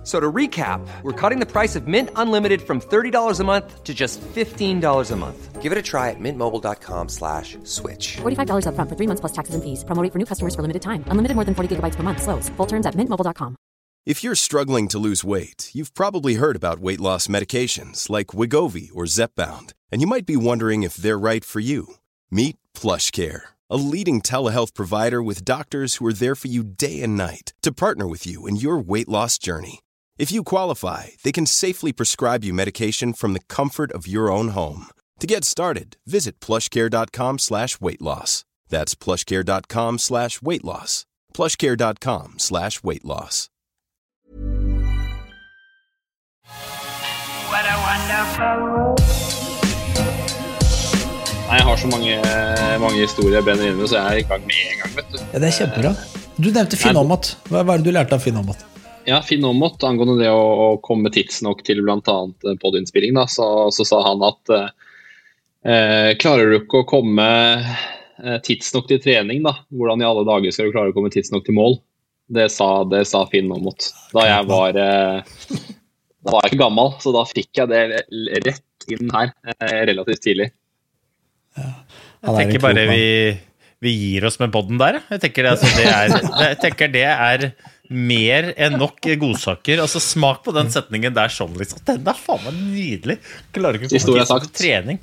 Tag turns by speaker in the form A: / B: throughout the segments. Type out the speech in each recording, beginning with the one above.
A: F- So to recap, we're cutting the price of Mint Unlimited from $30 a month to just $15 a month.
B: Give it a try at mintmobile.com slash switch.
C: $45 upfront for three months plus taxes and fees. Promo rate for new customers for limited time. Unlimited more than 40 gigabytes per month. Slows. Full terms at mintmobile.com.
D: If you're struggling to lose weight, you've probably heard about weight loss medications like Wigovi or Zepbound, and you might be wondering if they're right for you. Meet PlushCare, a leading telehealth provider with doctors who are there for you day and night to partner with you in your weight loss journey. If you qualify, they can safely prescribe you medication from the comfort of your own home. To get started, visit plushcare.com slash weight loss. That's plushcare.com slash weight loss. plushcare.com slash weight loss.
E: Nei, jeg har så mange, mange historier ben brenner inne så jeg er i gang med en gang, vet du.
F: Ja, det er kjempebra. Du nevnte Finn Amat. Hva hva er det du lærte av Finn Aamodt?
E: Ja, Finn Aamodt, angående det å, å komme tidsnok til bl.a. podiinnspilling, da, så, så sa han at eh, klarer du ikke å komme eh, tidsnok til trening, da, hvordan i alle dager skal du klare å komme tidsnok til mål? Det sa, det sa Finn Aamodt. Da jeg var eh, Da var jeg ikke gammel, så da fikk jeg det rett inn her eh, relativt tidlig.
F: Ja.
G: Jeg
F: er
G: tenker bare vi, vi gir oss med podden der. jeg. Jeg tenker det, altså, det er, jeg tenker det er mer enn nok godsaker. Altså, smak på den setningen der sånn, liksom. Den er faen meg nydelig. Klarer ikke å komme til trening.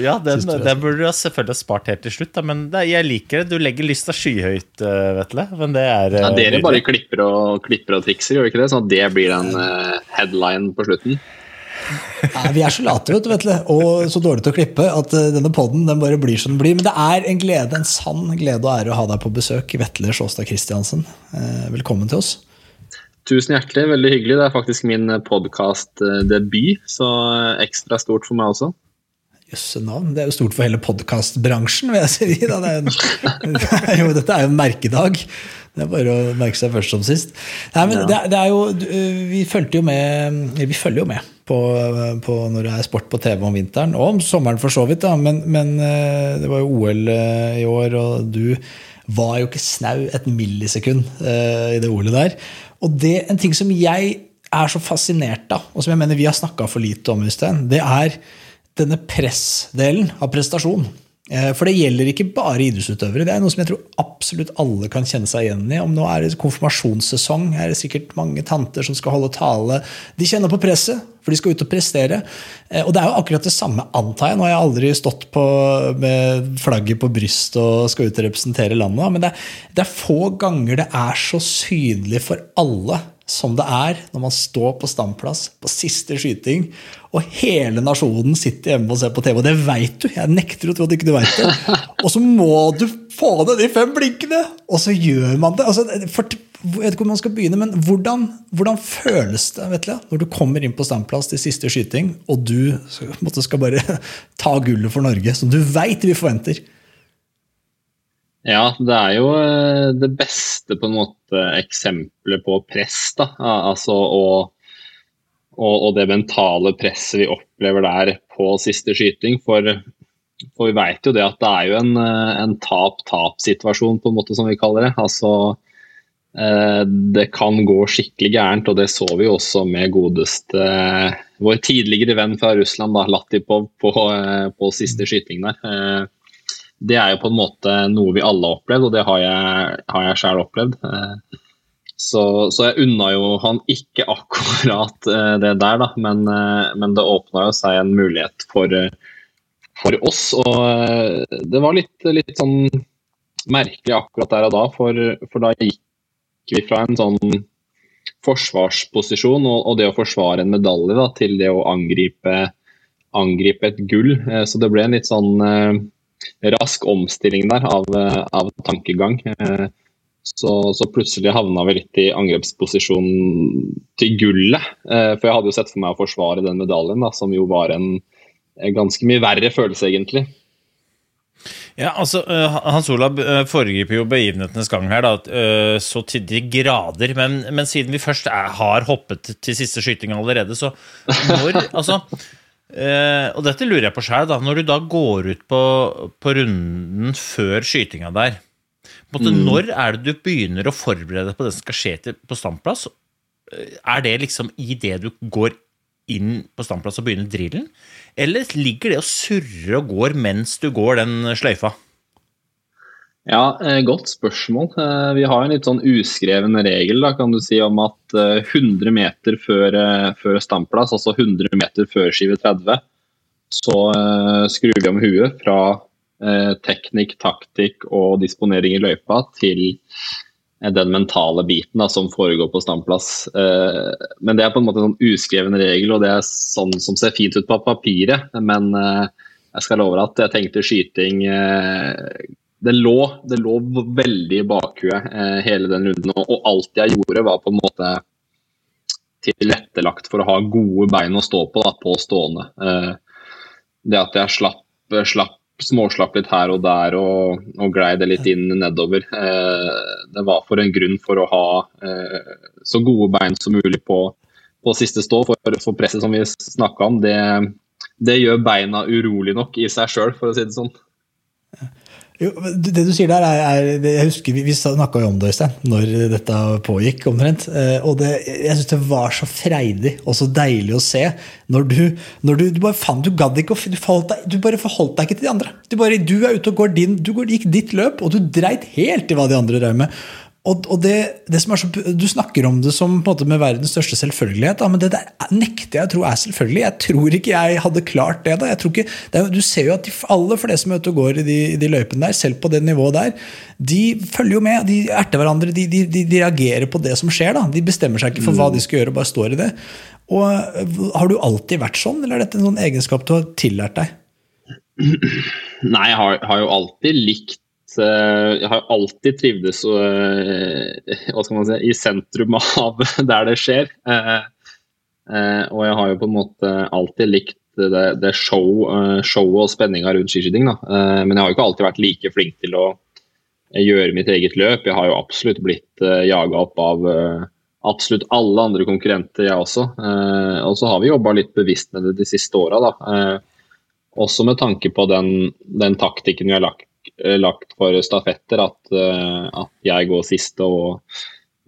G: Ja, den, den burde du selvfølgelig ha spart helt til slutt, da, men det, jeg liker det. Du legger lista skyhøyt, uh, Vetle. Men det er
E: Ja,
G: eh,
E: dere bare klipper og, klipper og trikser, gjør ikke det? Sånn at det blir en uh, headline på slutten.
F: Nei, vi er så late vet du, Vetle, og så dårlige til å klippe at eh, denne podden den bare blir som den blir. Men det er en glede, en sann glede og ære å ha deg på besøk, Vetle Sjåstad Christiansen. Eh, Velkommen til oss.
E: Tusen hjertelig, veldig hyggelig. Det er faktisk min podkastdebut, så eh, ekstra stort for meg også.
F: Jøsse navn. Det er jo stort for hele podkastbransjen, vil jeg si. Det er en, det er jo, dette er jo en merkedag. Det er bare å merke seg først som sist. Nei, men det, er- det er jo, vi fulgte jo med Vi følger jo med på, på når det er sport på TV om vinteren, og om sommeren for så vidt. Da. Men, men eh, det var jo OL eh, i år, og du var jo ikke snau et millisekund eh, i det OL-et der. Og det, en ting som jeg er så fascinert av, og som jeg mener vi har snakka for lite om, Øystein, det er denne pressdelen av prestasjon. Eh, For det gjelder ikke bare idrettsutøvere. Det er noe som jeg tror absolutt alle kan kjenne seg igjen i. Om nå er det konfirmasjonssesong, er det sikkert mange tanter som skal holde tale. De kjenner på presset, for de skal ut og prestere. Eh, Og det er jo akkurat det samme, antar jeg. Nå har jeg aldri stått på, med flagget på brystet og skal ut og representere landet, men det er, det er få ganger det er så synlig for alle som det er når man står på standplass på siste skyting, og hele nasjonen sitter hjemme og ser på TV. Og det veit du! Jeg nekter å tro at ikke du veit det. Og så må du få ned de fem blinkene! Og så gjør man det. Altså, for, jeg vet ikke hvor man skal begynne, men hvordan, hvordan føles det Vetle, når du kommer inn på standplass til siste skyting, og du måte, skal bare ta gullet for Norge, som du veit vi forventer?
E: Ja, det er jo eh, det beste på en måte eksempelet på press. da, altså og, og, og det mentale presset vi opplever der på siste skyting. For, for vi vet jo det at det er jo en, eh, en tap-tap-situasjon, på en måte som vi kaller det. Altså eh, det kan gå skikkelig gærent, og det så vi jo også med godeste vår tidligere venn fra Russland, da, Latipov, på, på siste skyting der. Det er jo på en måte noe vi alle har opplevd, og det har jeg, har jeg selv opplevd. Eh, Så, så jeg unna jo han ikke akkurat eh, det der, da, men, eh, men det åpna jo seg en mulighet for, for oss. Og det var litt, litt sånn merkelig akkurat der og da, for, for da gikk vi fra en sånn forsvarsposisjon og, og det å forsvare en medalje da, til det å angripe, angripe et gull. Så det ble en litt sånn rask omstilling der av, eh, av tankegang. Eh, Så, så plutselig havna vi litt i angrepsposisjon til gullet. Eh, For jeg hadde jo sett for meg å forsvare den medaljen, da, som jo var en ganske mye verre følelse, egentlig.
G: Ja, altså, Hans Olav foregriper jo begivenhetenes gang her, da, så til de grader. Men, men siden vi først er, har hoppet til siste skyting allerede, så når Altså Og dette lurer jeg på sjøl, da. Når du da går ut på, på runden før skytinga der, måte, mm. når er det du begynner å forberede deg på det som skal skje til, på standplass? Er det liksom i det du går inn på standplass og begynner drillen? Eller ligger det og surrer og går mens du går den sløyfa?
E: Ja, eh, godt spørsmål. Eh, vi har en litt sånn uskreven regel da, kan du si, om at 100 eh, meter før, før standplass, altså 100 meter før skive 30, så skrur vi om huet fra teknikk, taktikk og disponering i løypa til den mentale biten da, som foregår på standplass. Men det er på en måte en sånn uskreven regel, og det er sånn som ser fint ut på papiret. Men jeg skal love at jeg tenkte skyting det lå, det lå veldig i bakhuet hele den runden. Og alt jeg gjorde, var på en måte tilrettelagt for å ha gode bein å stå på da, på stående. Det at jeg slapp, slapp småslapp litt her og der og, og glei det litt inn nedover. Eh, det var for en grunn for å ha eh, så gode bein som mulig på, på siste stå. For, for, presset som vi snakka om, det, det, gjør beina urolig nok i seg sjøl, for å si det sånn.
F: Jo, det du sier der, er, er Jeg husker vi, vi snakka om det, Øystein, når dette pågikk, omtrent. Eh, og det, jeg syns det var så freidig og så deilig å se når du, når du, du bare faen, du gadd ikke du, du, bare forholdt deg ikke til de andre. Du, bare, du er ute og går din, du gikk ditt løp, og du dreit helt i hva de andre drev med. Og, og det, det, som er så, Du snakker om det som måte med verdens største selvfølgelighet, da, men det der nekter jeg å tro er selvfølgelig. Jeg tror ikke jeg hadde klart det. da. Ikke, det er, du ser jo at de aller fleste som er og går i de, de, løypene der, selv på det nivået der, de følger jo med. De erter hverandre. De, de, de, reagerer på det som skjer. da. De bestemmer seg ikke for hva de skal gjøre, og bare står i det. Og Har du alltid vært sånn, eller er dette en sånn egenskap du har tillært deg?
E: Nei, jeg har, har jo alltid likt Eh, jeg har alltid trivdes eh, hva skal man si, i sentrum av der det skjer. Eh, og jeg har jo på en måte alltid likt det, det show, og spenninga rundt skiskyting. Men jeg har jo ikke alltid vært like flink til å gjøre mitt eget løp. Jeg har jo absolutt blitt jaga opp av absolutt alle andre konkurrenter, jeg også. Og så har vi jobba litt bevisst med det de siste åra. Også med tanke på den, den taktikken vi har lagt Eh, lagt for stafetter at, eh, at jeg går siste og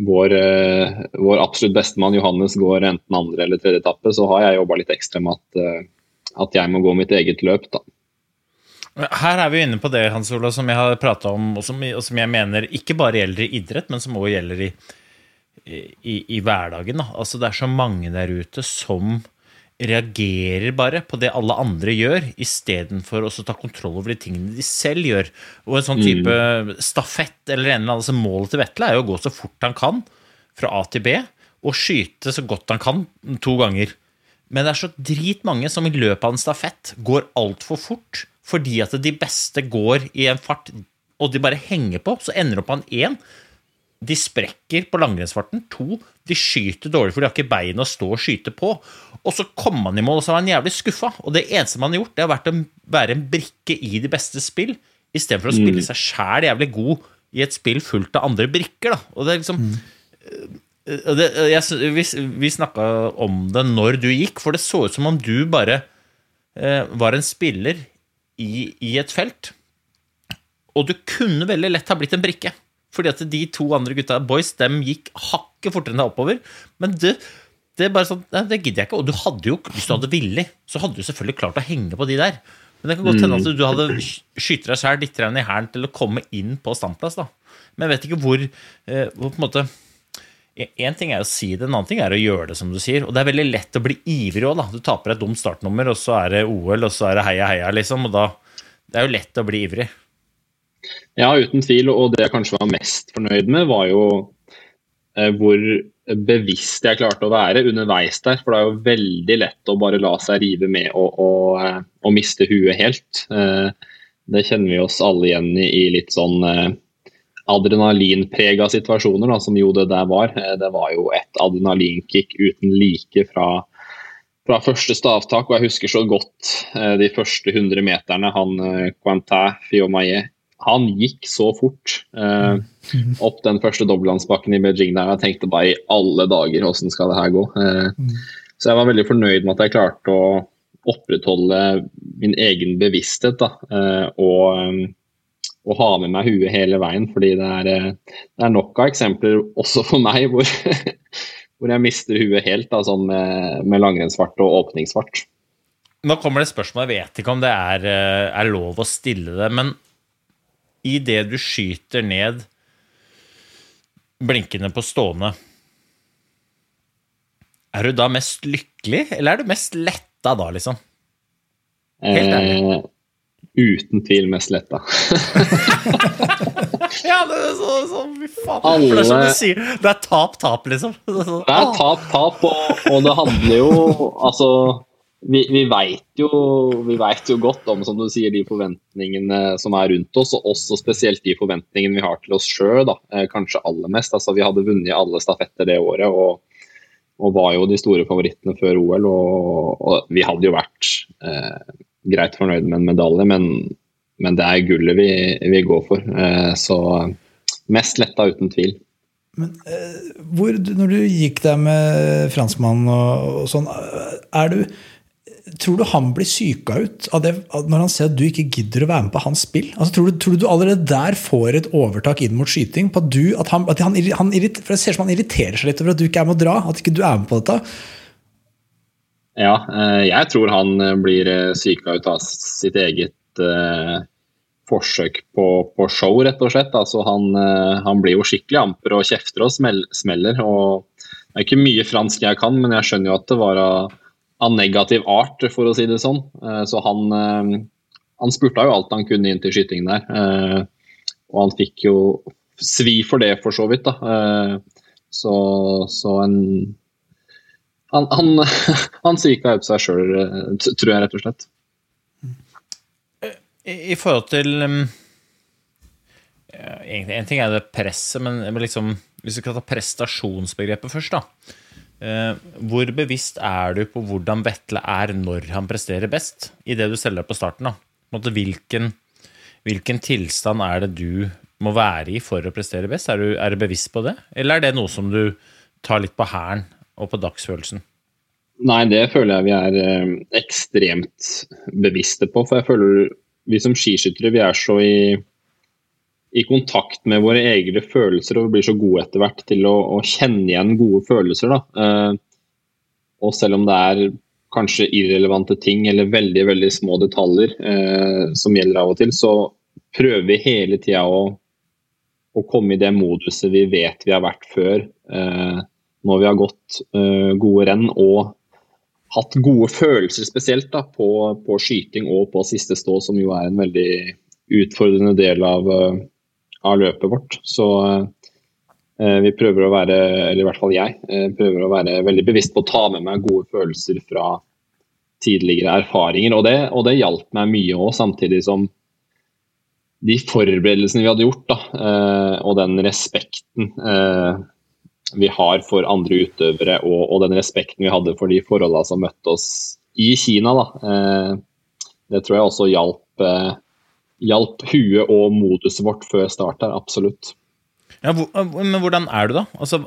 E: vår, eh, vår absolutt bestemann Johannes går enten andre eller tredje etappe, så har jeg jobba litt ekstra med at, at, jeg må gå mitt eget løp. da.
G: Her er vi inne på det Hans Ola, som jeg har prata om, og som, og som, jeg mener ikke bare gjelder i idrett, men som også gjelder i, i, i hverdagen. Da. Altså, det er så mange der ute som reagerer bare på det alle andre gjør, istedenfor å ta kontroll over de tingene de selv gjør. Og en sånn type mm. stafett eller en eller annen altså Målet til Vetle er jo å gå så fort han kan fra A til B, og skyte så godt han kan to ganger. Men det er så dritmange som i løpet av en stafett går altfor fort fordi at de beste går i en fart, og de bare henger på. Så ender opp han én de sprekker på langrennsfarten. To, de skyter dårlig, for de har ikke bein å stå og skyte på. Og så kom man i mål, og så var man jævlig skuffa. Og det eneste man har gjort, det har vært å være en brikke i de beste spill, istedenfor å spille mm. seg sjæl jævlig god i et spill fullt av andre brikker. Da. Og det er liksom mm. det, jeg, Vi, vi snakka om det når du gikk, for det så ut som om du bare eh, var en spiller i, i et felt. Og du kunne veldig lett ha blitt en brikke. Fordi at de to andre gutta, boys, dem gikk hakket fortere enn deg oppover. Men det, det er bare sånn, det gidder jeg ikke. Og du hadde jo, hvis du hadde villig, så hadde du selvfølgelig klart å henge på de der. Men det kan godt hende at du hadde skyter deg sjæl litt i hælen til å komme inn på standplass. da. Men jeg vet ikke hvor, eh, hvor på en måte Én ting er å si det, en annen ting er å gjøre det, som du sier. Og det er veldig lett å bli ivrig òg, da. Du taper et dumt startnummer, og så er det OL, og så er det heia, heia, liksom. Og da Det er jo lett å bli ivrig.
E: Ja, uten tvil. Og det jeg kanskje var mest fornøyd med, var jo eh, hvor bevisst jeg klarte å være underveis der. For det er jo veldig lett å bare la seg rive med og, og, eh, og miste huet helt. Eh, det kjenner vi oss alle igjen i, i litt sånn eh, adrenalinprega situasjoner, da, som jo det der var. Eh, det var jo et adrenalinkick uten like fra fra første stavtak. Og jeg husker så godt eh, de første 100 meterne. Han Quentin Fiomaye han gikk så fort eh, opp den første dobbeltlandsbakken i Beijing der jeg tenkte bare i alle dager, hvordan skal det her gå? Eh, så jeg var veldig fornøyd med at jeg klarte å opprettholde min egen bevissthet da, eh, og, eh, og ha med meg huet hele veien. fordi det er, eh, det er nok av eksempler også for meg hvor, hvor jeg mister huet helt da, sånn med, med langrennsfart og åpningsfart.
G: Nå kommer det spørsmål, jeg vet ikke om det er, eh, er lov å stille det, men i det du skyter ned blinkende på stående, er du da mest lykkelig, eller er du mest letta da, liksom? Helt ærlig.
E: Eh, uten tvil mest letta.
G: Ja, det er så, så fy faen. For det er som du sier, det er tap-tap, liksom. Det er sånn,
E: Det er
G: åh.
E: tap, tap, og, og det handler jo Altså, vi, vi veit jo, jo godt om som du sier, de forventningene som er rundt oss, og også spesielt de forventningene vi har til oss sjøl. Kanskje aller mest. Altså, vi hadde vunnet alle stafetter det året og, og var jo de store favorittene før OL. Og, og vi hadde jo vært eh, greit fornøyd med en medalje, men, men det er gullet vi, vi går for. Eh, så mest letta, uten tvil.
F: Hvor, når du gikk der med franskmannen og, og sånn, er du Tror du han blir syka ut av det når han ser at du ikke gidder å være med på hans spill? Altså, tror, du, tror du allerede der får et overtak inn mot skyting? På at du, at han, at han, han, for Det ser ut som han irriterer seg litt over at du ikke er med å dra. At ikke du er med på dette.
E: Ja, eh, jeg tror han eh, blir psyka syka ut av sitt eget eh, forsøk på, på show, rett og slett. Altså, han, eh, han blir jo skikkelig amper og kjefter og smeller. og Det er ikke mye fransk jeg kan, men jeg skjønner jo at det var av, av negativ art, for å si det sånn. Eh, så han, eh, han spurta jo alt han kunne inn til skytingen der. eh, og han fikk jo svi for det, for så vidt. da. Så, så en han, han, han svika ut seg sjøl, tror jeg rett og slett.
G: I, forhold til um, En ting er det presset, men, liksom, hvis vi skal ta prestasjonsbegrepet først, da. Eh, hvor bevisst er du på hvordan Vetle er når han presterer best, i det du selger på starten? da? Hvilken, hvilken tilstand er det du må være i for å prestere best? Er du, er du bevisst på det, eller er det noe som du tar litt på hæren og på dagsfølelsen?
E: Nei, det føler jeg vi er eh, ekstremt bevisste på. For jeg føler vi som skiskyttere vi er så i, i kontakt med våre egne følelser og vi blir så gode etter hvert til å, å kjenne igjen gode følelser. Eh, og selv om det er kanskje irrelevante ting eller veldig veldig små detaljer eh, som gjelder av og til, så prøver vi hele tida å, å komme i det moduset vi vet vi har vært før. Eh, når vi har gått eh, gode renn og hatt gode følelser spesielt da, på, på skyting og på siste stå, som jo er en veldig utfordrende del av, eh, av løpet vårt. Så eh, vi prøver å være, eller i hvert fall jeg, eh, prøver å være veldig bevisst på å ta med meg gode følelser fra tidligere erfaringer. Og det, og det hjalp meg mye òg, samtidig som de forberedelsene vi hadde gjort, da, eh, og den respekten vi har for andre utøvere, og, og den respekten vi hadde for de forholdene som møtte oss i Kina. Da. Det tror jeg også hjalp, hjalp huet og moduset vårt før start her, absolutt.
G: Ja, hvor, men hvordan er du, da? Altså,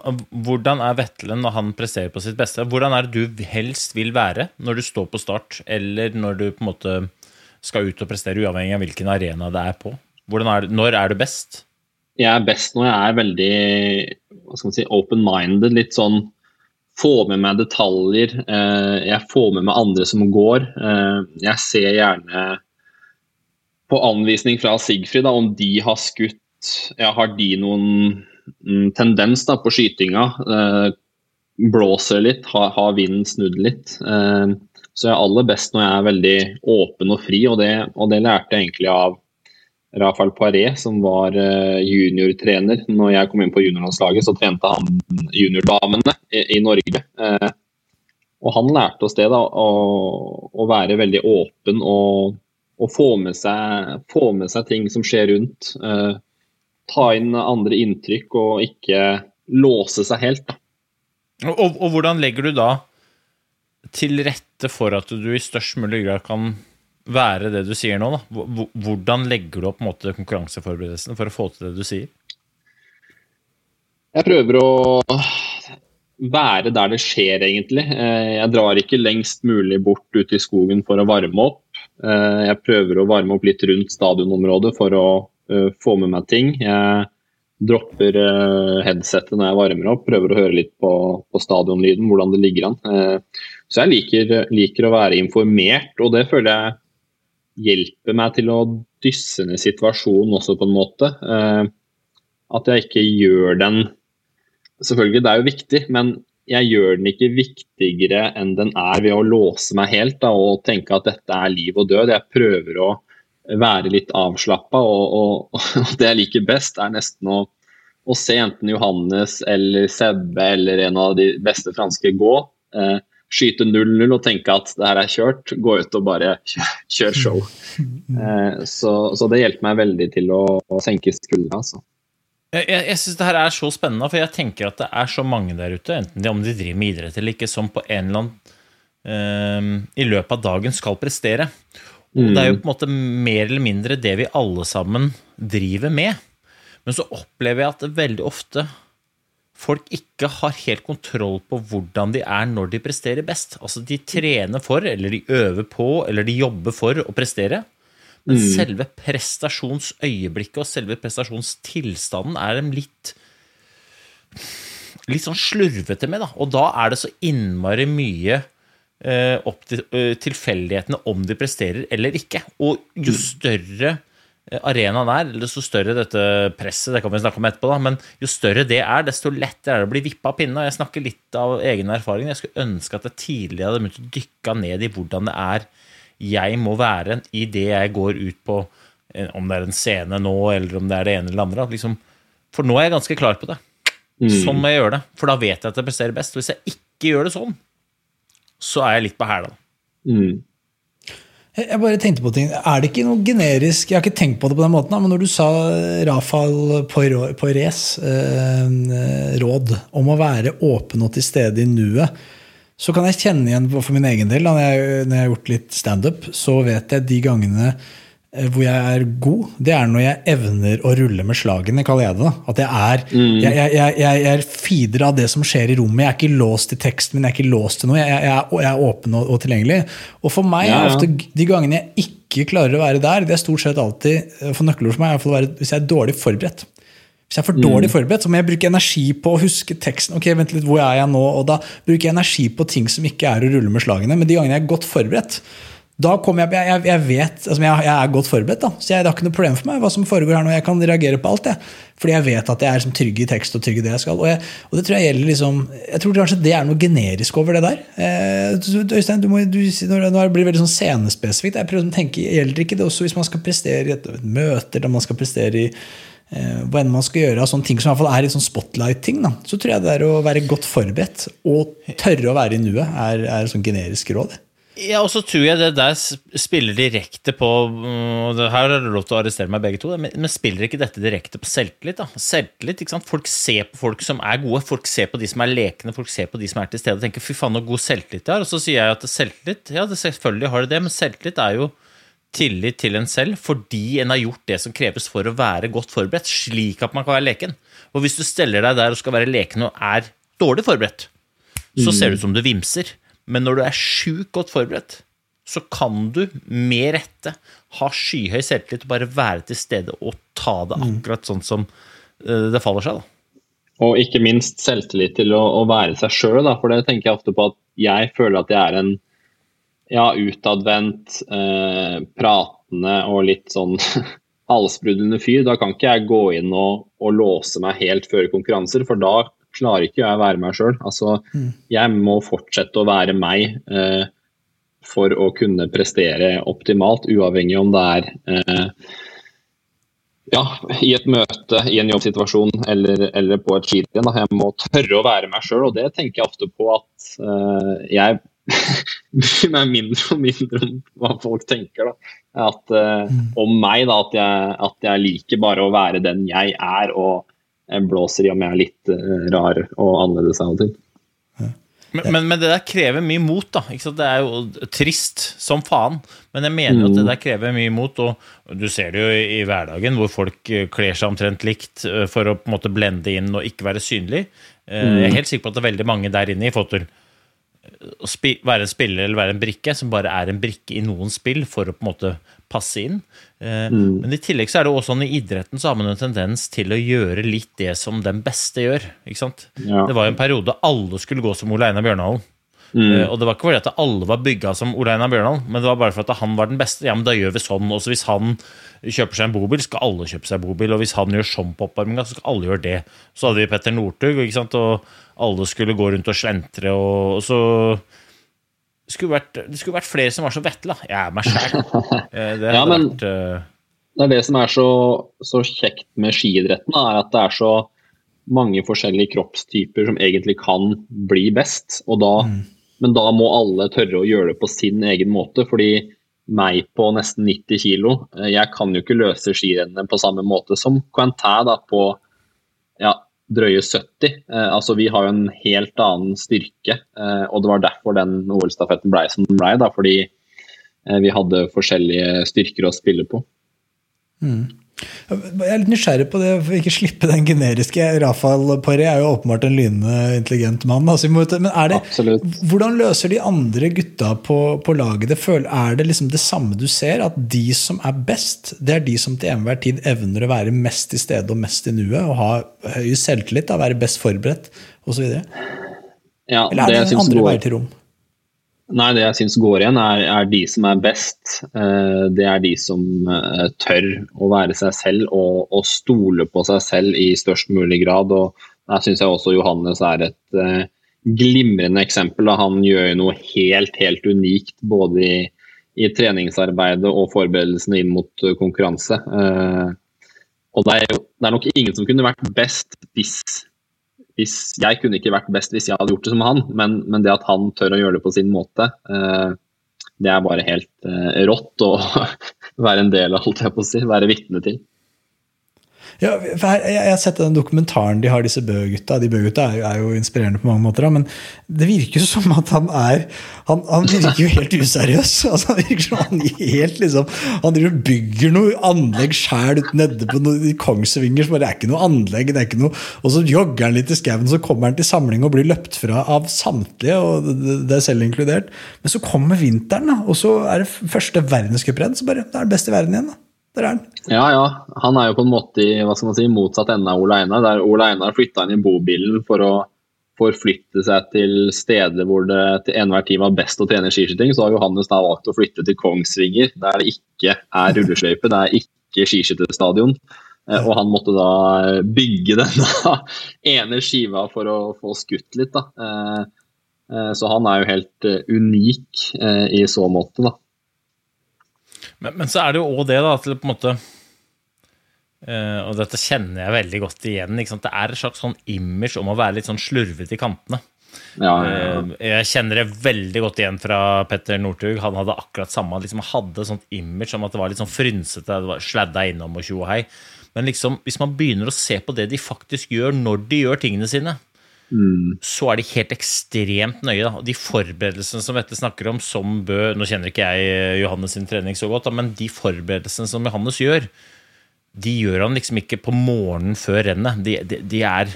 G: hvordan er Vetle når han presterer på sitt beste? Hvordan er det du helst vil være når du står på start, eller når du på en måte skal ut og prestere, uavhengig av hvilken arena det er på? Er det, når er du best?
E: Jeg er best når jeg er veldig si, open-minded. Litt sånn få med meg detaljer. Eh, jeg får med meg andre som går. Eh, jeg ser gjerne på anvisning fra Sigfrid da, om de har skutt ja, Har de noen mm, tendens da, på skytinga? Eh, blåser litt? Har, har vinden snudd litt? Eh, så jeg er aller best når jeg er veldig åpen og fri, og det, og det lærte jeg egentlig av Rafael Paré, som var uh, juniortrener. Når jeg kom inn på juniorlandslaget, så trente han juniordamene i, i Norge. Eh, og han lærte oss det, da, å, å være veldig åpen og, og få, med seg, få, med seg, ting som skjer rundt. Eh, ta inn andre inntrykk og ikke låse seg helt.
G: Og, og, og hvordan legger du da til rette for at du i størst mulig grad kan være det du sier nå? Da? Hvordan legger du opp måte, konkurranseforberedelsen for å få til det du sier?
E: Jeg prøver å være der det skjer, egentlig. Eh, Jeg drar ikke lengst mulig bort ut i skogen for å varme opp. Eh, Jeg prøver å varme opp litt rundt stadionområdet for å eh, få med meg ting. Jeg dropper eh, headsetet når jeg varmer opp, prøver å høre litt på, på stadionlyden, hvordan det ligger an. Så jeg liker, liker å være informert, og det føler jeg hjelper meg til å dysse ned situasjonen også, på en måte. At jeg ikke gjør den Selvfølgelig, det er jo viktig, men jeg gjør den ikke viktigere enn den er ved å låse meg helt da, og tenke at dette er liv og død. Jeg prøver å være litt avslappa, og, og, og det jeg liker best, er nesten å, å se enten Johannes eller Sebbe eller en av de beste franske gå. Eh, skyte 0-0 og tenke at det her er kjørt. Gå ut og bare kjør show. Eh, så, så det hjelper meg veldig til å, å senke skuldra. Altså.
G: Jeg, jeg, syns det her er så spennende, for jeg tenker at det er så mange der ute, enten de, om de driver med idrett eller ikke, som på en eller annen eh, i løpet av dagen skal prestere. Og det er jo på en måte mer eller mindre det vi alle sammen driver med. Men så opplever jeg at veldig ofte folk ikke har helt kontroll på hvordan de er når de presterer best. Altså de trener for, eller de øver på, eller de jobber for å prestere. Men selve prestasjonsøyeblikket og selve prestasjonstilstanden er de litt litt sånn slurvete med, da. Og da er det så innmari mye eh, opp til eh, tilfeldighetene om de presterer eller ikke. Og jo større eh, arenaen er, eller så større dette presset, det kan vi snakke om etterpå, da, men jo større det er, desto lettere er det å bli vippa av pinnen. Jeg snakker litt av egen erfaring. Jeg skulle ønske at jeg tidligere hadde begynt å dykke ned i hvordan det er jeg må være i det jeg går ut på, eh, om det er en scene nå, eller om det er det ene eller det andre. Liksom, for nå er jeg ganske klar på det. Sånn må jeg gjøre det, for da vet jeg at jeg presterer best. Hvis jeg ikke gjør det sånn, så er jeg litt på hæla.
E: Mm.
F: Jeg jeg bare tenkte på ting. Er det ikke noe generisk Jeg har ikke tenkt på det på den måten, men når du sa Rafael Poires eh, råd om å være åpen og til stede i nuet, så kan jeg kjenne igjen for min egen del. Når jeg, når jeg har gjort litt standup, så vet jeg de gangene eh, hvor jeg er god, det er når jeg evner å rulle med slagene, kaller jeg det. da. At jeg er mm. jeg, jeg, jeg, er feeder av det som skjer i rommet. Jeg er ikke låst til teksten min, jeg er ikke låst til noe. Jeg, er, åpen og, og tilgjengelig. Og for meg
E: Ja, ja.
F: ofte de gangene jeg ikke klarer å være der, det er stort sett alltid For nøkkelord for meg i hvert fall å være hvis jeg er dårlig forberedt. Hvis jeg er for dårlig forberedt, så må jeg bruke energi på å huske teksten. ok, vent litt, hvor er jeg nå? Og da bruker jeg energi på ting som ikke er å rulle med slagene. Men de gangene jeg er godt forberedt, da kommer jeg, jeg, jeg vet, altså jeg, jeg er godt forberedt. da, så jeg, Det har ikke noe problem for meg hva som foregår her nå. Jeg kan reagere på alt. Jeg, fordi jeg vet at jeg er liksom, trygg i tekst og trygg i det jeg skal. Og, og det tror jeg gjelder liksom, jeg tror kanskje det er noe generisk over det der. Eh, Øystein, du må, du, nå blir det veldig sånn scenespesifikt. Jeg prøver å tenke, Gjelder ikke det også hvis man skal prestere i et møte, eller man skal prestere i hva enn man skal gjøre av sånne ting som i hvert fall er litt sånn spotlight-ting, så tror jeg det er å være godt forberedt og tørre å være i nuet, er, er sånn generisk råd.
G: Ja, og så tror jeg det der spiller direkte på mm, Her har du lov til å arrestere meg begge to, men, spiller ikke dette direkte på selvtillit? da? Selvtillit, ikke sant? Folk ser på folk som er gode, folk ser på de som er lekne, folk ser på de som er til stede og tenker 'fy faen, så god selvtillit det har'. Og så sier jeg at selvtillit, ja, selvfølgelig har det det, men selvtillit er jo tillit til en selv fordi en har gjort det som kreves for å være godt forberedt, slik at man kan være leken. Og hvis du steller deg der og skal være leken og er dårlig forberedt, så ser det ut som du vimser. Men når du er sjukt godt forberedt, så kan du med rette ha skyhøy selvtillit og bare være til stede og ta det akkurat sånn som eh, det faller seg. da.
E: Og ikke minst selvtillit til å, å være seg sjøl, for det tenker jeg ofte på at jeg føler at jeg er en ja, utadvendt, eh, pratende og litt sånn halsbruddende fyr. Da kan ikke jeg gå inn og, og låse meg helt før konkurranser, for da klarer ikke jeg å være meg sjøl. Altså, jeg må fortsette å være meg eh, for å kunne prestere optimalt, uavhengig om det er eh, ja, i et møte, i en jobbsituasjon eller, eller på et skirenn. Jeg må tørre å være meg sjøl, og det tenker jeg ofte på at eh, jeg bryr meg mindre og mindre om hva folk tenker. da. At, uh, Om meg, da, at jeg, at jeg liker bare å være den jeg er, og jeg blåser i om jeg er litt uh, rar og annerledes av og til.
G: Men, men, men, det der krever mye mot, da. Det er jo trist som faen. Men jeg mener at det der krever mye mot, og du ser det jo i, i hverdagen, hvor folk eh, kler seg omtrent likt eh, for å på en måte blende inn og ikke være synlig. Eh, jeg er helt sikker på at det er veldig mange der inne i til å være en spiller eller være en brikke, som bare er en brikke i noen spill for å på en måte passe inn. Mm. Men i tillegg så er det også sånn i idretten så har man en tendens til å gjøre litt det som den beste gjør. ikke sant? Ja. Det var jo en periode alle skulle gå som Ole Einar Bjørnalen. Mm. Uh, og det var ikke fordi at alle var bygga som Ole Einar Bjørndalen, men det var bare for at han var den beste. Ja, men da gjør vi sånn. Også hvis han kjøper seg en bobil, skal alle kjøpe seg bobil. Og hvis han gjør sånn på oppvarminga, så skal alle gjøre det. Så hadde vi Petter Northug, og alle skulle gå rundt og slentre, og, og så skulle, vært, det skulle vært flere som var så Vetle. Jeg er meg sjæl.
E: Eh, det, ja, men, vært, uh... det er det som er så, så kjekt med skiidretten, er at det er så mange forskjellige kroppstyper som egentlig kan bli best. Og da mm men da må alle tørre å gjøre det på sin egen måte. fordi meg på nesten 90 kg, eh, jeg kan jo ikke løse skirennene på samme måte som Quentin da på ja, drøye 70. Eh, altså Vi har jo en helt annen styrke, eh, og det var derfor den OL-stafetten ble som den ble. Da, fordi eh, vi hadde forskjellige styrker å spille på.
F: Mm. Jeg er litt nysgjerrig på det, for ikke slippe den generiske. Rafael Paré er jo åpenbart en lynende intelligent mann. Altså, men det, hvordan løser de andre gutta på, på laget det? Er det liksom det samme du ser? At de som er best, det er de som til enhver tid evner å være mest i stedet og mest i nuet? Og ha høy selvtillit, da, være best forberedt osv.?
E: Ja,
F: Eller er det, det andre veier til rom?
E: Nei, det jeg syns går igjen, er, er, de som er best. Eh, det er de som eh, tør å være seg selv og, og, stole på seg selv i størst mulig grad. og Der syns jeg også Johannes er et uh, glimrende eksempel. Da. Han gjør noe helt, helt unikt både i, i treningsarbeidet og forberedelsene inn mot konkurranse. Og det er, jo, det er nok ingen som kunne vært best hvis hvis, jeg kunne ikke vært best hvis jeg hadde gjort det som han, men, men det at han tør å gjøre det på sin måte, eh, det er bare helt eh, rått å være en del av, holdt jeg på å si, være vitne til.
F: Ja, jeg, har sett den dokumentaren de har, disse Bø-gutta. De Bø-gutta er, er, jo inspirerende på mange måter, men det virker jo som at han er Han, han virker jo helt useriøs. Altså, han virker som han helt liksom Han driver bygger noe anlegg sjæl nede på noe, Kongsvinger som bare er ikke noe anlegg. det er ikke noe, Og så jogger han litt i skauen, så kommer han til samling og blir løpt fra av samtlige, og det, det er selv inkludert. Men så kommer vinteren, da, og så er det første verdenscuprenn, så bare det er det beste i verden igjen. da. Der er han.
E: Ja, ja. Han er jo på en måte i hva skal man si, motsatt ende av Ole Einar. Der Ole Einar flytta inn i bobilen for å forflytte seg til steder hvor det til enhver tid var best å trene skiskyting, så har Johannes da valgt å flytte til Kongsvinger, der det ikke er rulleskøype, det er ikke skiskytterstadion. Eh, og han måtte da bygge denne ene skiva for å få skutt litt. da. Eh, eh, så han er jo helt unik i så måte, da.
G: Men, men, så er det jo òg det, da, til på en måte uh, Og dette kjenner jeg veldig godt igjen. Det er et slags sånn image om å være litt sånn slurvete i kantene. Ja, ja, ja. Uh, jeg kjenner det veldig godt igjen fra Petter Northug. Han hadde akkurat samme liksom, hadde sånt image om at det var litt sånn frynsete, det var sladda innom og tjo og hei. Men liksom, hvis man begynner å se på det de faktisk gjør når de gjør tingene sine, Mm. så er de helt ekstremt nøye. Da. De forberedelsene som Vette snakker om, som Bø Nå kjenner ikke jeg eh, Johannes sin trening så godt, da, men de forberedelsene som Johannes gjør, de gjør han liksom ikke på morgenen før rennet. De, de, de er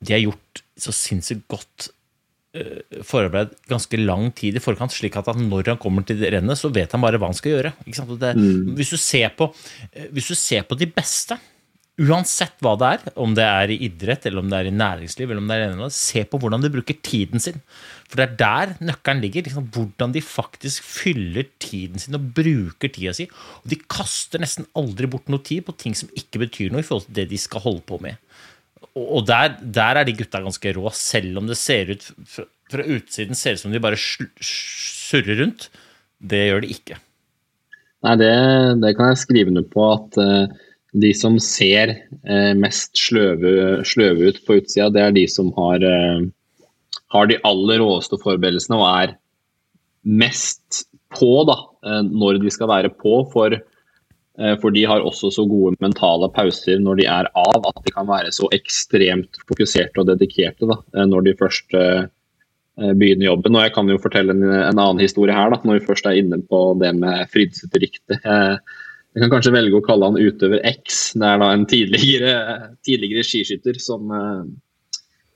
G: De er gjort så sinnssykt godt forarbeid forberedt ganske lang tid i forkant, slik at når han kommer til rennet, så vet han bare hva han skal gjøre. Det, mm. hvis, du ser på, uh, hvis du ser på de beste Uansett hva det er, om det er i idrett, eller om det er i næringsliv, eller om det er annet, se på hvordan de bruker tiden sin. For det er der nøkkelen ligger. Liksom, hvordan de faktisk fyller tiden sin og bruker tida si. Og de kaster nesten aldri bort noe tid på ting som ikke betyr noe i forhold til det de skal holde på med. Og der, der er de gutta ganske rå, selv om det ser ut fra, utsiden ser ut som de bare surrer rundt. Det gjør de ikke.
E: Nei, det, det kan jeg skrive under på at uh de som ser eh, mest sløve, sløve, ut på utsida, det er de som har, eh, har de aller råeste forberedelsene og er mest på da, eh, når de skal være på. For Eh, for de har også så gode mentale pauser når de er av, at de kan være så ekstremt fokuserte og dedikerte da, eh, når de først eh, begynner jobben. Og jeg kan jo fortelle en, en annen historie her, da, når vi først er inne på det med frynsete rykte. Jeg kan kanskje velge å kalle han utøver X. Det er da en tidligere, tidligere skiskytter som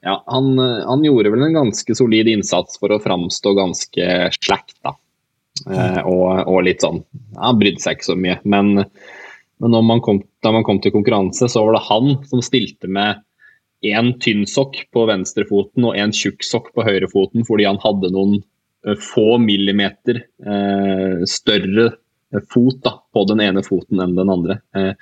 E: ja, han, han, gjorde vel en ganske solid innsats for å framstå ganske slack, da. Eh, og, og, litt sånn Han brydde seg ikke så mye. Men, men man kom, da man kom til konkurranse, så var det han som stilte med én tynn sokk på venstrefoten og én tjukk sokk på høyrefoten fordi han hadde noen uh, få millimeter eh, større fot da, på den ene foten enn den andre. Uh,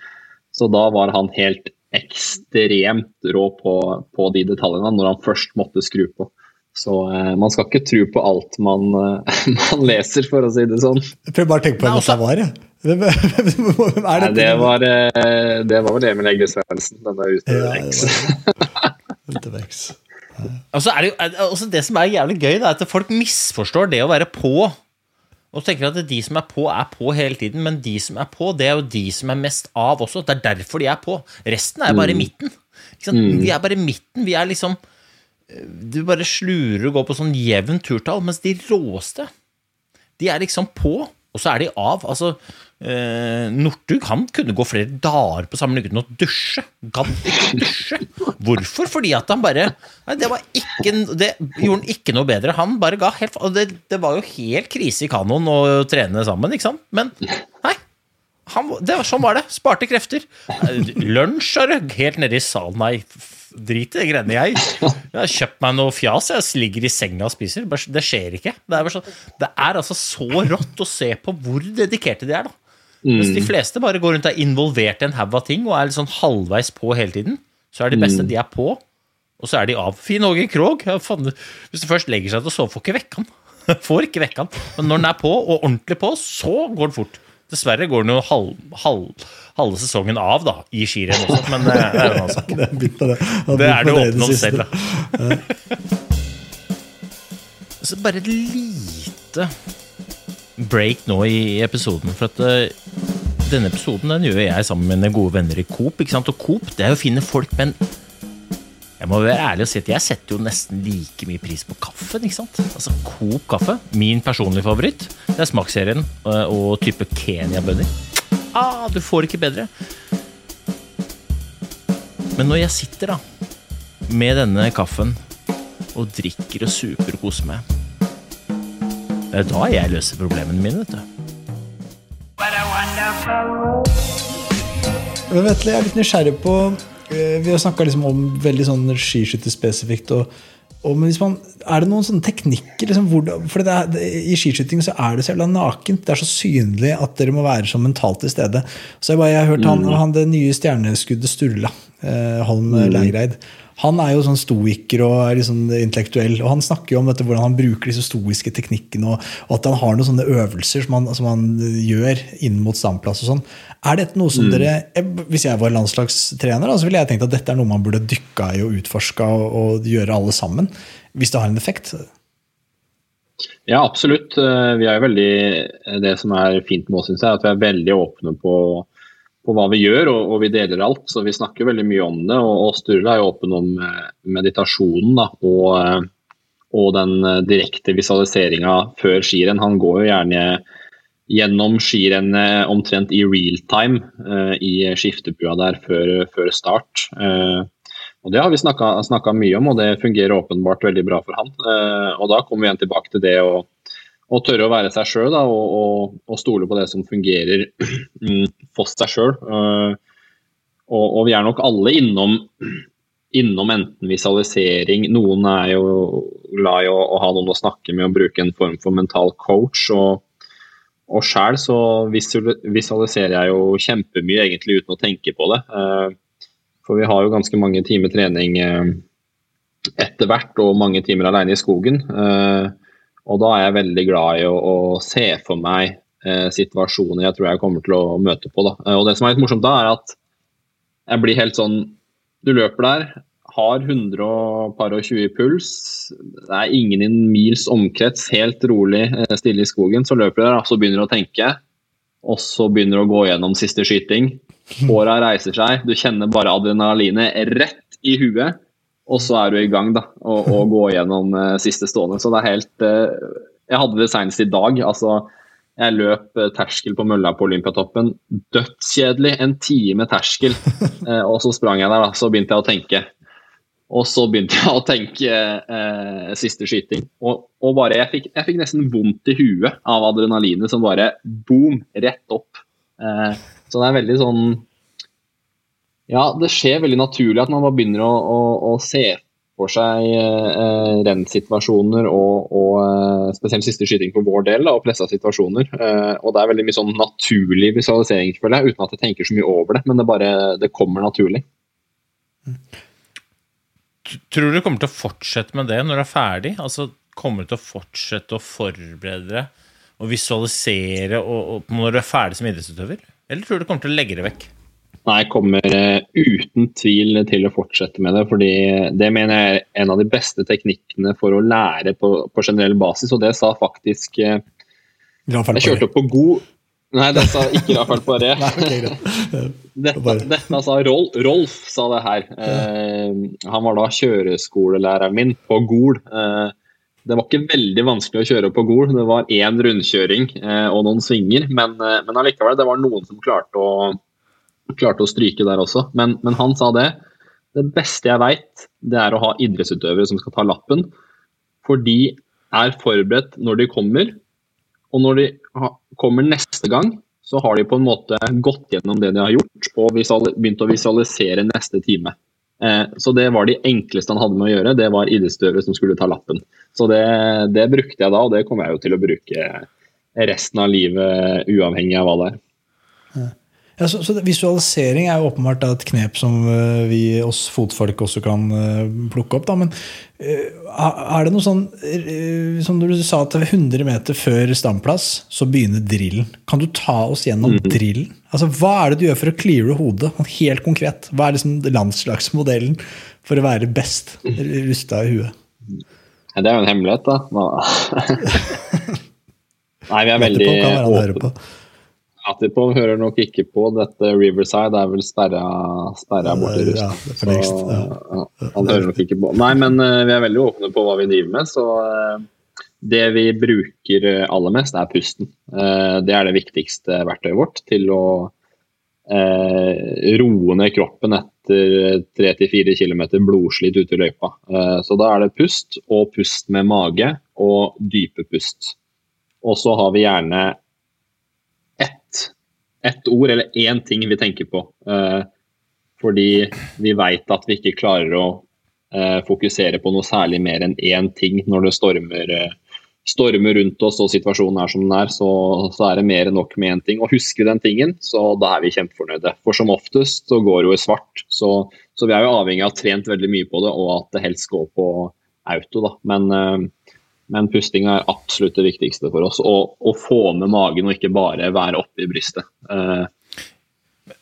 E: så da var han helt ekstremt rå på, på de detaljene når han først måtte skru på. Så eh, man skal ikke tro på alt man, eh, man, leser, for å si det sånn.
F: Jeg prøver bare å tenke på hvem det var, jeg. Hvem,
E: hvem er det? det, var, eh, det var vel Emil Egge Svendsen, denne Utevex.
G: Ja, altså er det, altså det som er jævlig gøy, er at folk misforstår det å være på. Og så tenker jeg at de som er på, er på hele tiden, men de som er på, det er jo de som er mest av også. Det er derfor de er på. Resten er bare i mm. midten. Mm. Vi er bare i midten. Vi er liksom du bare slurer og går på sånn jevnt turtall, mens de råeste, de er liksom på, og så er de av. Altså, eh, Northug han kunne gå flere dager på sammen uten å dusje. Gadd ikke dusje. Hvorfor? Fordi at han bare nei, Det var ikke Det gjorde han ikke noe bedre. Han bare ga helt Og det, det var jo helt krise i kanoen å trene sammen, ikke sant? Men nei. Han, det sånn var det. Sparte krefter. Lunsj er det helt nede i salen. Nei, Drit i de greiene jeg. Jeg har kjøpt meg noe fjas. Jeg ligger i senga og spiser. Det skjer ikke. Det er, sånn, det er altså så rått å se på hvor dedikerte de er. da. Mens de mm. fleste bare går rundt og er involvert i en haug av ting og er litt sånn halvveis på hele tiden. Så er de beste mm. de er på, og så er de av. Finn Åge Krogh. Hvis du først legger seg til å sove, får ikke vekke han. Får ikke vekke han. Men når den er på, og ordentlig på, så går den fort. Dessverre går den jo halv, halv, halve sesongen av da, i skirenn også, men det er en annen sak. det, er det åpne om selv, da. Så bare et lite break nå i episoden. For at uh, denne episoden den gjør jeg sammen med mine gode venner i Coop. ikke sant? Og Coop det er jo å finne folk med en jeg må være ærlig og si at jeg setter jo nesten like mye pris på kaffen. ikke sant? Altså Coop kaffe, min personlige favoritt, det er smaksserien eh, og type Kenya-bønner. Ah, du får ikke bedre. Men når jeg sitter da med denne kaffen og drikker og super og koser meg, det er da jeg løser problemene mine, vet du.
F: Men Vetle, jeg er litt nysgjerrig på vi har snakka liksom om veldig sånn skiskytterspesifikt. Men man, er det noen sånne teknikker? Liksom, hvor, for er, det, I skiskyting så er det så jævla nakent. Det er så synlig at dere må være så mentalt til stede. Så jeg, bare, jeg har hørt han, mm. han det nye stjerneskuddet Sturla, eh, Holm mm. Lægreid. Han er jo sånn stoiker og er liksom intellektuell. og Han snakker jo om dette, hvordan han bruker disse stoiske teknikkene, og, og, at han har noen sånne øvelser som han, som han gjør inn mot standplass. og sånn. Er dette noe som mm. dere, Hvis jeg var landslagstrener, så ville jeg tenkt at dette er noe man burde dykka i og utforska og, og gjøre alle sammen. Hvis det har en effekt.
E: Ja, absolutt. Eh, vi er veldig, Det som er fint med oss, syns jeg, at vi er veldig åpne på på hva vi gjør, og, og, vi deler alt. Så vi snakker veldig mye om det. Og, og Sturle er jo åpen om eh, meditasjonen da, og, eh, og, den eh, direkte visualiseringa før skirenn. Han går jo gjerne gjennom skirennet omtrent i real time uh, i skiftebua der før, før start. Uh, og Det har vi snakka mye om, og det fungerer åpenbart veldig bra for han. Eh, og Da kommer vi igjen tilbake til det å og tørre å være seg sjøl og, og, og, stole på det som fungerer for seg sjøl. Uh, og, og, vi er nok alle innom, innom enten visualisering Noen er jo glad i å, å, ha noen å snakke med og bruke en form for mental coach. Og, og sjæl så visualiserer jeg jo kjempemye egentlig uten å tenke på det. Uh, for vi har jo ganske mange timer trening uh, etter hvert, og mange timer alene i skogen. Uh, og da er jeg veldig glad i å, å se for meg eh, situasjoner jeg tror jeg kommer til å møte på. Da. Eh, og det som er litt morsomt da, er at jeg blir helt sånn Du løper der, har 120 i puls, det er ingen i en mils omkrets, helt rolig, eh, stille i skogen. Så løper du der og så begynner du å tenke. og så begynner du å gå gjennom siste skyting. Håra reiser seg, du kjenner bare adrenalinet rett i huet. Og så er du i gang da, og, og gå gjennom uh, siste stående. Så det er helt uh, Jeg hadde det senest i dag. altså jeg løp uh, terskel på mølla på Olympiatoppen. Dødskjedelig. En time terskel. og så sprang jeg der, da. Så begynte jeg å tenke. Og så begynte jeg å tenke siste skyting. Og, og bare, jeg fikk, jeg fikk, nesten vondt i huet av adrenalinet som bare boom, rett opp. så det er veldig sånn ja, det skjer veldig naturlig at man bare begynner å, å, å se for seg eh, rennsituasjoner og, og eh, spesielt siste skyting på vår del da, og pressa situasjoner. Eh, og det er veldig mye sånn naturlig visualisering, føler jeg, uten at jeg tenker så mye over det. Men det bare det kommer naturlig.
G: Tror du du kommer til å fortsette med det når du er ferdig? Altså, Kommer du til å fortsette å forberede deg og visualisere og, og når du er ferdig som idrettsutøver? Eller tror du du kommer til å legge det vekk?
E: Nei, kommer uh, uten tvil til å fortsette med det. fordi Det mener jeg er en av de beste teknikkene for å lære på, på generell basis. Og det sa faktisk uh, Jeg kjørte opp på god Nei, det sa ikke Rafael Paré. dette, dette sa Rolf, Rolf, sa det her. Eh, han var da kjøreskolelæreren min på Gol. det var ikke veldig vanskelig å kjøre på Gol. Det var én rundkjøring og noen svinger, men, men allikevel, det var noen som klarte å klarte å stryke der også. Men, men han sa det. Det beste jeg veit, det er å ha idrettsutøvere som skal ta lappen. For de er forberedt når de kommer. Og når de kommer neste gang, så har de på en måte gått gjennom det de har gjort, og begynt å visualisere neste time. Eh, så det var de enkleste han hadde med å gjøre, det var idrettsutøvere som skulle ta lappen. Så det, det brukte jeg da, og det kommer jeg jo til å bruke resten av livet, uavhengig av hva det er.
F: Ja, så, så, Visualisering er jo åpenbart et knep som uh, vi oss fotfolk også kan uh, plukke opp. Da. Men uh, er det noe sånn Som du sa at 100 meter før standplass så begynner drillen. Kan du ta oss gjennom mm. drillen? Altså, Hva er det du gjør for å cleare hodet? Sånn helt konkret. Hva er liksom landslagsmodellen for å være best rusta i huet?
E: Ja, det er jo en hemmelighet, da. Nei, vi er veldig. Atipov hører nok ikke på. Dette Riverside er vel sperra, sperra bort i Russland. Ja, så, ja. Han hører nok ikke på. Nei, men uh, vi er veldig åpne på hva vi driver med. Så uh, det vi bruker aller mest, er pusten. Uh, det er det viktigste verktøyet vårt til å roe ned kroppen etter 3-4 km blodslit ute i løypa. så da er det pust, og pust med mage, og dype pust. Og så har vi gjerne ett ord eller én ting vi tenker på. Eh, fordi vi veit at vi ikke klarer å eh, fokusere på noe særlig mer enn én ting når det stormer, eh, stormer, rundt oss og situasjonen er som den er. Så, så er det mer enn nok med én ting. Og husker vi den tingen, så da er vi kjempefornøyde. For som oftest så går det jo i svart. Så, så vi er jo avhengig av å ha trent veldig mye på det, og at det helst går på auto. da. Men men pusting er absolutt det viktigste for oss. Å få med magen og ikke bare være oppe i brystet. Uh,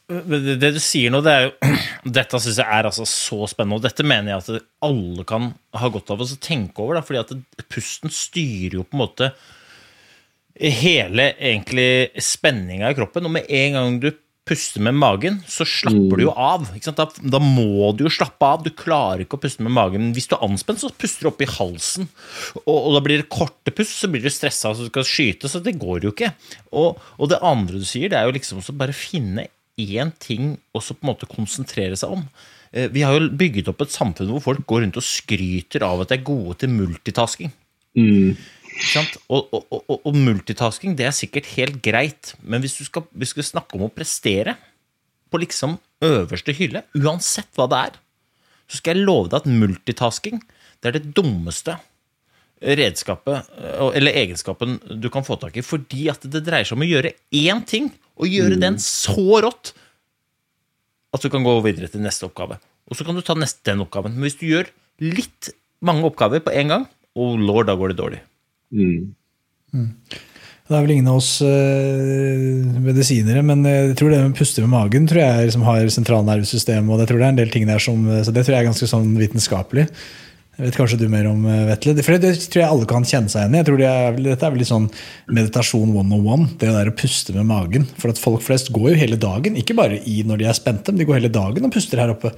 G: det du sier nå, det er jo Dette syns jeg er altså så spennende. Og dette mener jeg at alle kan ha godt av å tenke over. Da, fordi at pusten styrer jo på en måte hele egentlig spenninga i kroppen. Og med en gang du puste med magen, så slapper du jo mm. av. Da, da, må du jo slappe av. Du klarer ikke å puste med magen. Hvis du er anspent, så puster du opp i halsen. Og, og da blir det korte pust, så blir du stressa så du skal skyte. Så det går jo ikke. Og, og det andre du sier, det er jo liksom å bare finne én ting og så på en måte konsentrere seg om. Eh, vi har jo bygget opp et samfunn hvor folk går rundt og skryter av at de er gode til multitasking. Mm. Og, og, og, og, multitasking det er sikkert helt greit, men hvis du skal, hvis du skal snakke om å prestere på liksom øverste hylle, uansett hva det er, så skal jeg love deg at multitasking det er det dummeste redskapet eller egenskapen du kan få tak i. Fordi at det dreier seg om å gjøre én ting, og gjøre mm. den så rått at du kan gå videre til neste oppgave. Og så kan du ta neste den oppgaven. Men hvis du gjør litt mange oppgaver på en gang, oh lord, da går det dårlig. Mm.
F: Mm. Det er vel ingen av oss øh, medisinere, men jeg tror det med puste med magen tror jeg som har sentralnervesystemet, og det tror det er en del ting der som, så det tror jeg er ganske sånn vitenskapelig. Jeg vet kanskje du mer om eh, Vetle. For det tror jeg alle kan kjenne seg igjen i. Jeg tror det er, Dette er vel litt sånn meditasjon 101. Det der å puste med magen. For at folk flest går jo hele dagen, ikke bare i når de er spente, men de går hele dagen og puster her oppe.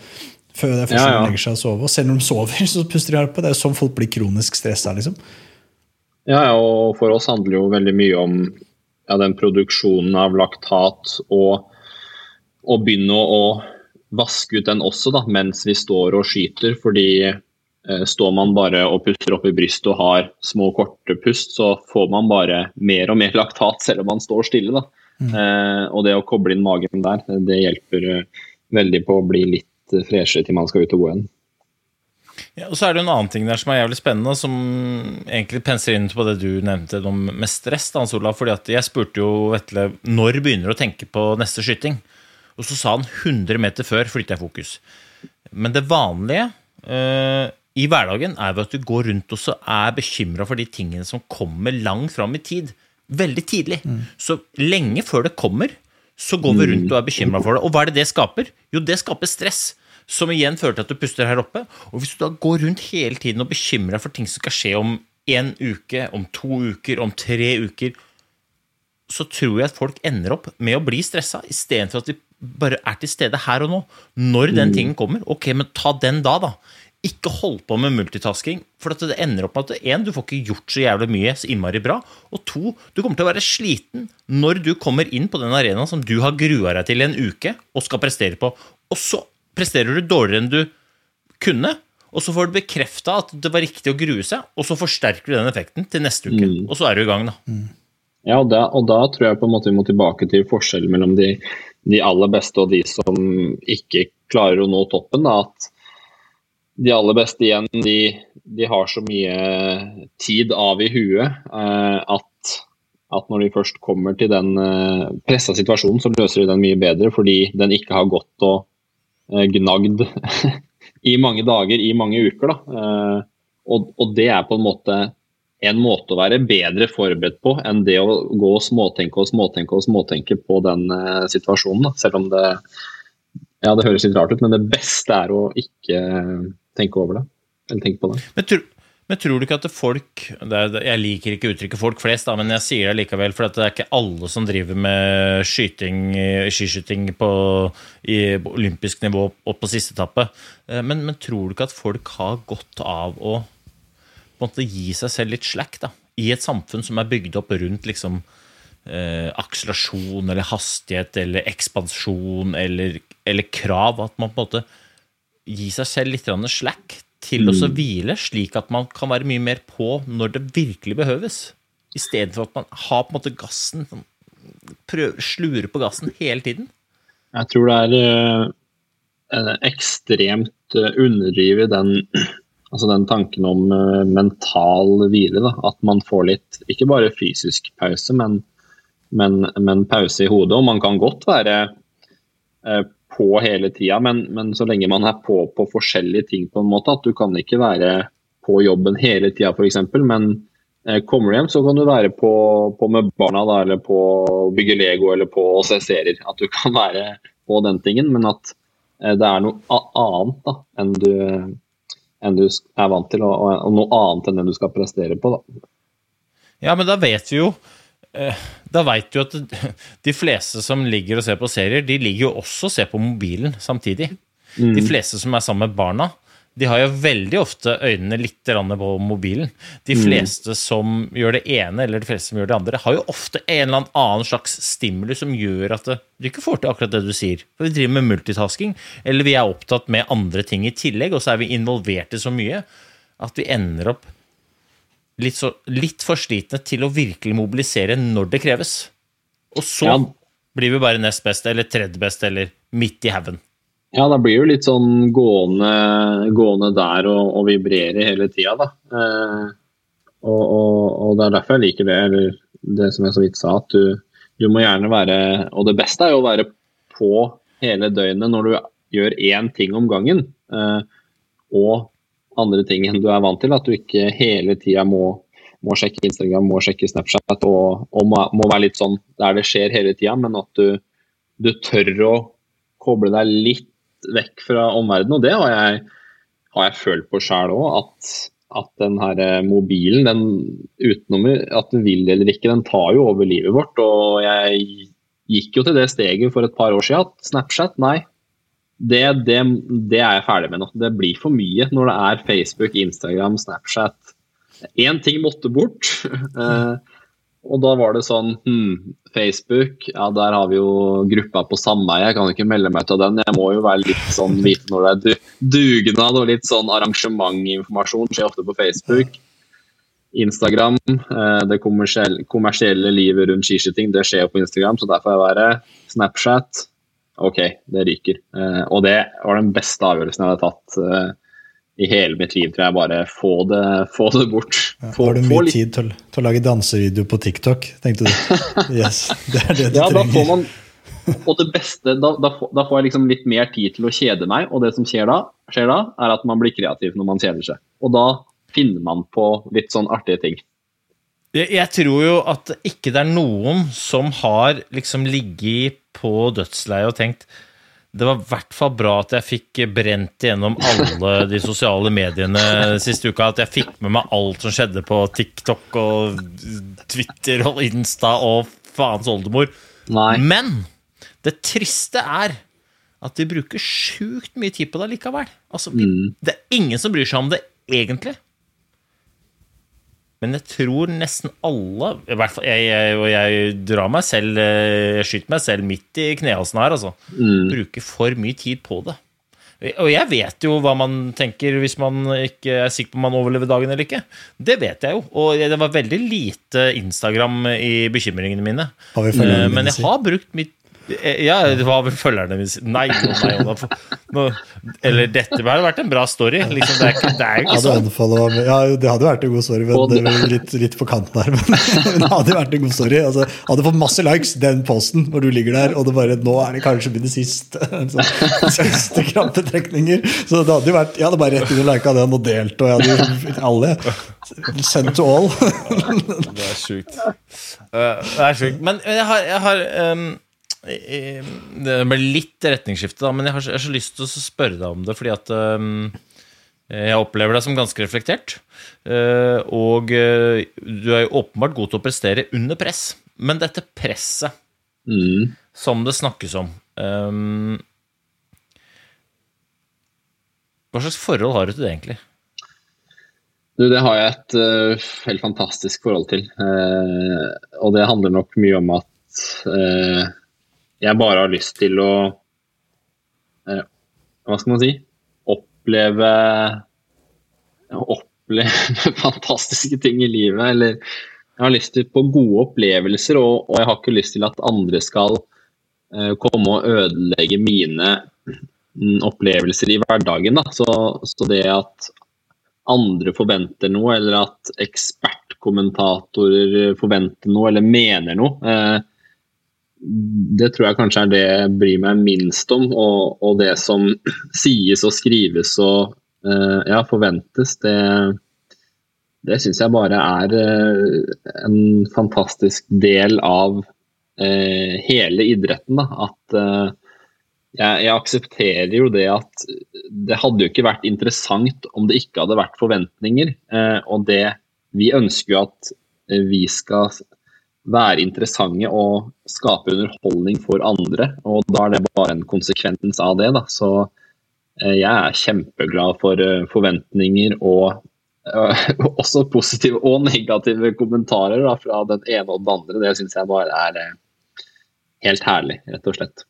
F: Før det er først
E: Ja, ja.
F: legger seg og sover. Og selv om de sover, så puster de her oppe. Det er jo sånn folk blir kronisk stressa. Liksom.
E: Ja, og for oss handler det jo veldig mye om ja, den produksjonen av laktat og å begynne å, å vaske ut den også da, mens vi står og skyter. Fordi eh, står man bare og puster opp i brystet og har små, korte pust, så får man bare mer og mer laktat selv om man står stille. Da. Eh, og det å koble inn magen der, det hjelper eh, veldig på å bli litt eh, freshere til man skal ut og gå igjen.
G: Ja, og så er det en annen ting der som er jævlig spennende, som egentlig penser inn på det du nevnte om med stress. Hans Olav, fordi at Jeg spurte jo Vetle når begynner du å tenke på neste skyting. Og så sa han 100 meter før flytter jeg fokus. Men det vanlige eh, i hverdagen er jo at du går rundt og så er bekymra for de tingene som kommer langt fram i tid. Veldig tidlig. Så lenge før det kommer, så går vi rundt og er bekymra for det. Og hva er det det skaper? Jo, det skaper stress. Som igjen fører til at du puster her oppe. Og hvis du da går rundt hele tiden og bekymrer deg for ting som skal skje om en uke, om to uker, om tre uker, så tror jeg at folk ender opp med å bli stressa, istedenfor at de bare er til stede her og nå. Når den tingen kommer, ok, men ta den da, da. Ikke hold på med multitasking, for det ender opp med at en, du får ikke gjort så jævlig mye så innmari bra, og to, du kommer til å være sliten når du kommer inn på den arenaen som du har grua deg til i en uke og skal prestere på, og så presterer du dårligere enn du kunne, og så får du bekrefta at det var riktig å grue seg, og så forsterker du den effekten til neste uke, og så er du i gang, da.
E: Ja, og da, og da tror jeg på en måte vi må tilbake til forskjellen mellom de, de aller beste og de som ikke klarer å nå toppen. Da. At de aller beste igjen, de, de har så mye tid av i huet eh, at, at når de først kommer til den eh, pressa situasjonen, så løser de den mye bedre fordi den ikke har gått og gnagd i mange dager, i mange uker. Da. Eh, og, og det er på en måte en måte å være bedre forberedt på enn det å gå og småtenke og småtenke og småtenke på den eh, situasjonen. Da. Selv om det, ja, det høres litt rart ut, men det beste er å ikke tenke over det. Eller tenke på det.
G: Men, tro, men tror du ikke at folk er, Jeg liker ikke uttrykket 'folk flest', da, men jeg sier det likevel, for det er ikke alle som driver med skyting, skiskyting på i olympisk nivå opp på siste etappe. Eh, Men, men tror du ikke at folk har godt av å måte gi seg selv litt slack, da? I et samfunn som er bygd opp rundt liksom eh, akselerasjon eller hastighet eller ekspansjon eller, eller krav. At man på en måte gir seg selv litt slack til å hvile, slik at man kan være mye mer på når det virkelig behøves. Istedenfor at man har på en måte gassen sånn, prøver, Slurer på gassen hele tiden.
E: Jeg tror det er eh, ekstremt eh, underdrivet den, altså den tanken om uh, mental hvile. Da. At man får litt, ikke bare fysisk pause, men, men, men pause i hodet. Og man kan godt være eh, på hele tida, men, men så lenge man er på på forskjellige ting på en måte, at du kan ikke være på jobben hele tida f.eks., men eh, kommer du hjem så kan du være på, på med barna da, eller på å bygge Lego eller på å se serier. At du kan være på den tingen, men at eh, det er noe annet da, enn du, enn du er vant til, og, og noe annet enn det du skal prestere på. Da.
G: Ja, men da vet vi jo eh, Da vet du at de fleste som ligger og ser på serier, de ligger jo også og ser på mobilen samtidig. De fleste som er sammen med barna, de har jo veldig ofte øynene litt på mobilen. De fleste som gjør det ene, eller de fleste som gjør det andre, har jo ofte en eller annen slags stimulus som gjør at du ikke får til akkurat det du sier. For vi driver med multitasking, eller vi er opptatt med andre ting i tillegg, og så er vi involvert i så mye at vi ender opp litt, så, litt for slitne til å virkelig mobilisere når det kreves. Og så
E: Ja.
G: blir vi bare nest best, eller tredje best, eller midt i haugen.
E: Ja, da blir det jo litt sånn gående, gående der og, og vibrere hele tida, da. Eh, og, og, og det er derfor jeg liker det, eller det som jeg så vidt sa, at du, du må gjerne være Og det beste er jo å være på hele døgnet når du gjør én ting om gangen. Eh, og andre ting enn du er vant til. At du ikke hele tida må, må sjekke Instagram, må sjekke Snapchat og, og må, må være litt sånn der det skjer hele tida, men at du, du tør å koble deg litt vekk fra omverdenen. Og det har jeg har jeg følt på sjøl òg, at, at den her eh, mobilen, den utenom at du vil eller ikke, den tar jo over livet vårt. Og jeg gikk jo til det steget for et par år siden at Snapchat, nei. Det, det, det er jeg ferdig med nå. Det blir for mye når det er Facebook, Instagram, Snapchat. Én ting måtte bort. Eh, og da var det sånn hmm, Facebook, ja der har vi jo gruppa på sameie, jeg kan ikke melde meg til den. Jeg må jo være litt sånn vite når det er dugnad og litt sånn arrangementinformasjon skjer ofte på Facebook. Instagram, eh, det kommersielle, kommersielle livet rundt skiskyting, det skjer jo på Instagram, så der får jeg være. Snapchat, ok, det ryker. Eh, og det var den beste avgjørelsen jeg hadde tatt eh, i hele mitt liv, tror jeg. Bare få det, få det bort. Få,
F: har du mye litt... tid til, til, å lage dansevideo på TikTok, tenkte du? Yes, det er det du
E: ja,
F: trenger.
E: Da får man, og det beste, da, da, da, får jeg liksom litt mer tid til å kjede meg, og det som skjer da, skjer da, er at man blir kreativ når man kjeder seg. Og da finner man på litt sånn artige ting.
G: Jeg, jeg tror jo at ikke det er noen som har liksom ligget på dødsleiet og tenkt det var i hvert fall bra at jeg fikk brent igjennom alle de sosiale mediene siste uka. At jeg fikk med meg alt som skjedde på TikTok og Twitter og Insta og faens oldemor.
E: Nei.
G: Men det triste er at de bruker sjukt mye tid på det likevel. Altså, mm. Det er ingen som bryr seg om det egentlig. Men jeg tror nesten alle i hvert fall, jeg, jeg, jeg drar meg selv eh, Jeg skyter meg selv midt i knehalsen her, altså. Mm. Bruker for mye tid på det. Og jeg vet jo hva man tenker hvis man ikke er sikker på om man overlever dagen eller ikke. Det vet jeg jo. Og det var veldig lite Instagram i bekymringene mine. Eh, men jeg har brukt mitt ja, det var vel følgerne mine Nei, nei, nei Eller dette hadde vært en bra story. Liksom, det er ikke, det er ikke sånn.
F: Ja, det hadde vært en god story, men det litt, litt på kanten her. Men det hadde vært en god story. Altså, hadde fått masse likes, den posten, hvor du ligger der, og det bare Nå er det kanskje mine siste, så, siste krampetrekninger. Så det hadde jo vært Jeg hadde bare rett inn og lika den og delt, og jeg hadde alle. Send to all.
G: det er sjukt. Uh, det er sjukt. Men jeg har, jeg har um det ble litt retningsskifte, da, men jeg har, jeg har, så lyst til å spørre deg om det, fordi at um, jeg opplever deg som ganske reflektert. Uh, og uh, du er jo åpenbart god til å prestere under press. Men dette presset mm. som det snakkes om um, Hva slags forhold har du til det, egentlig?
E: Du, det har jeg et uh, helt fantastisk forhold til. og det handler nok mye om at jeg bare har lyst til å eh, Hva skal man si? Oppleve Oppleve fantastiske ting i livet. Eller jeg har lyst til på gode opplevelser, og, og jeg har ikke lyst til at andre skal eh, komme og ødelegge mine mm, opplevelser i hverdagen. Så, så, det at andre forventer noe, eller at ekspertkommentatorer forventer noe eller mener noe, eh, det tror jeg kanskje er det jeg bryr meg minst om. Og, og det som sies og skrives og uh, ja, forventes, det, det syns jeg bare er uh, en fantastisk del av uh, hele idretten. Da. At jeg, jeg, aksepterer jo det at det hadde jo ikke vært interessant om det ikke hadde vært forventninger. og det vi ønsker jo at vi skal være interessante og skape underholdning for andre. Og da er det bare en konsekvens av det. Da. Så eh, jeg er kjempeglad for eh, forventninger og uh, også positive og negative kommentarer da, fra den ene og den andre. Det syns jeg bare er helt herlig, rett og slett.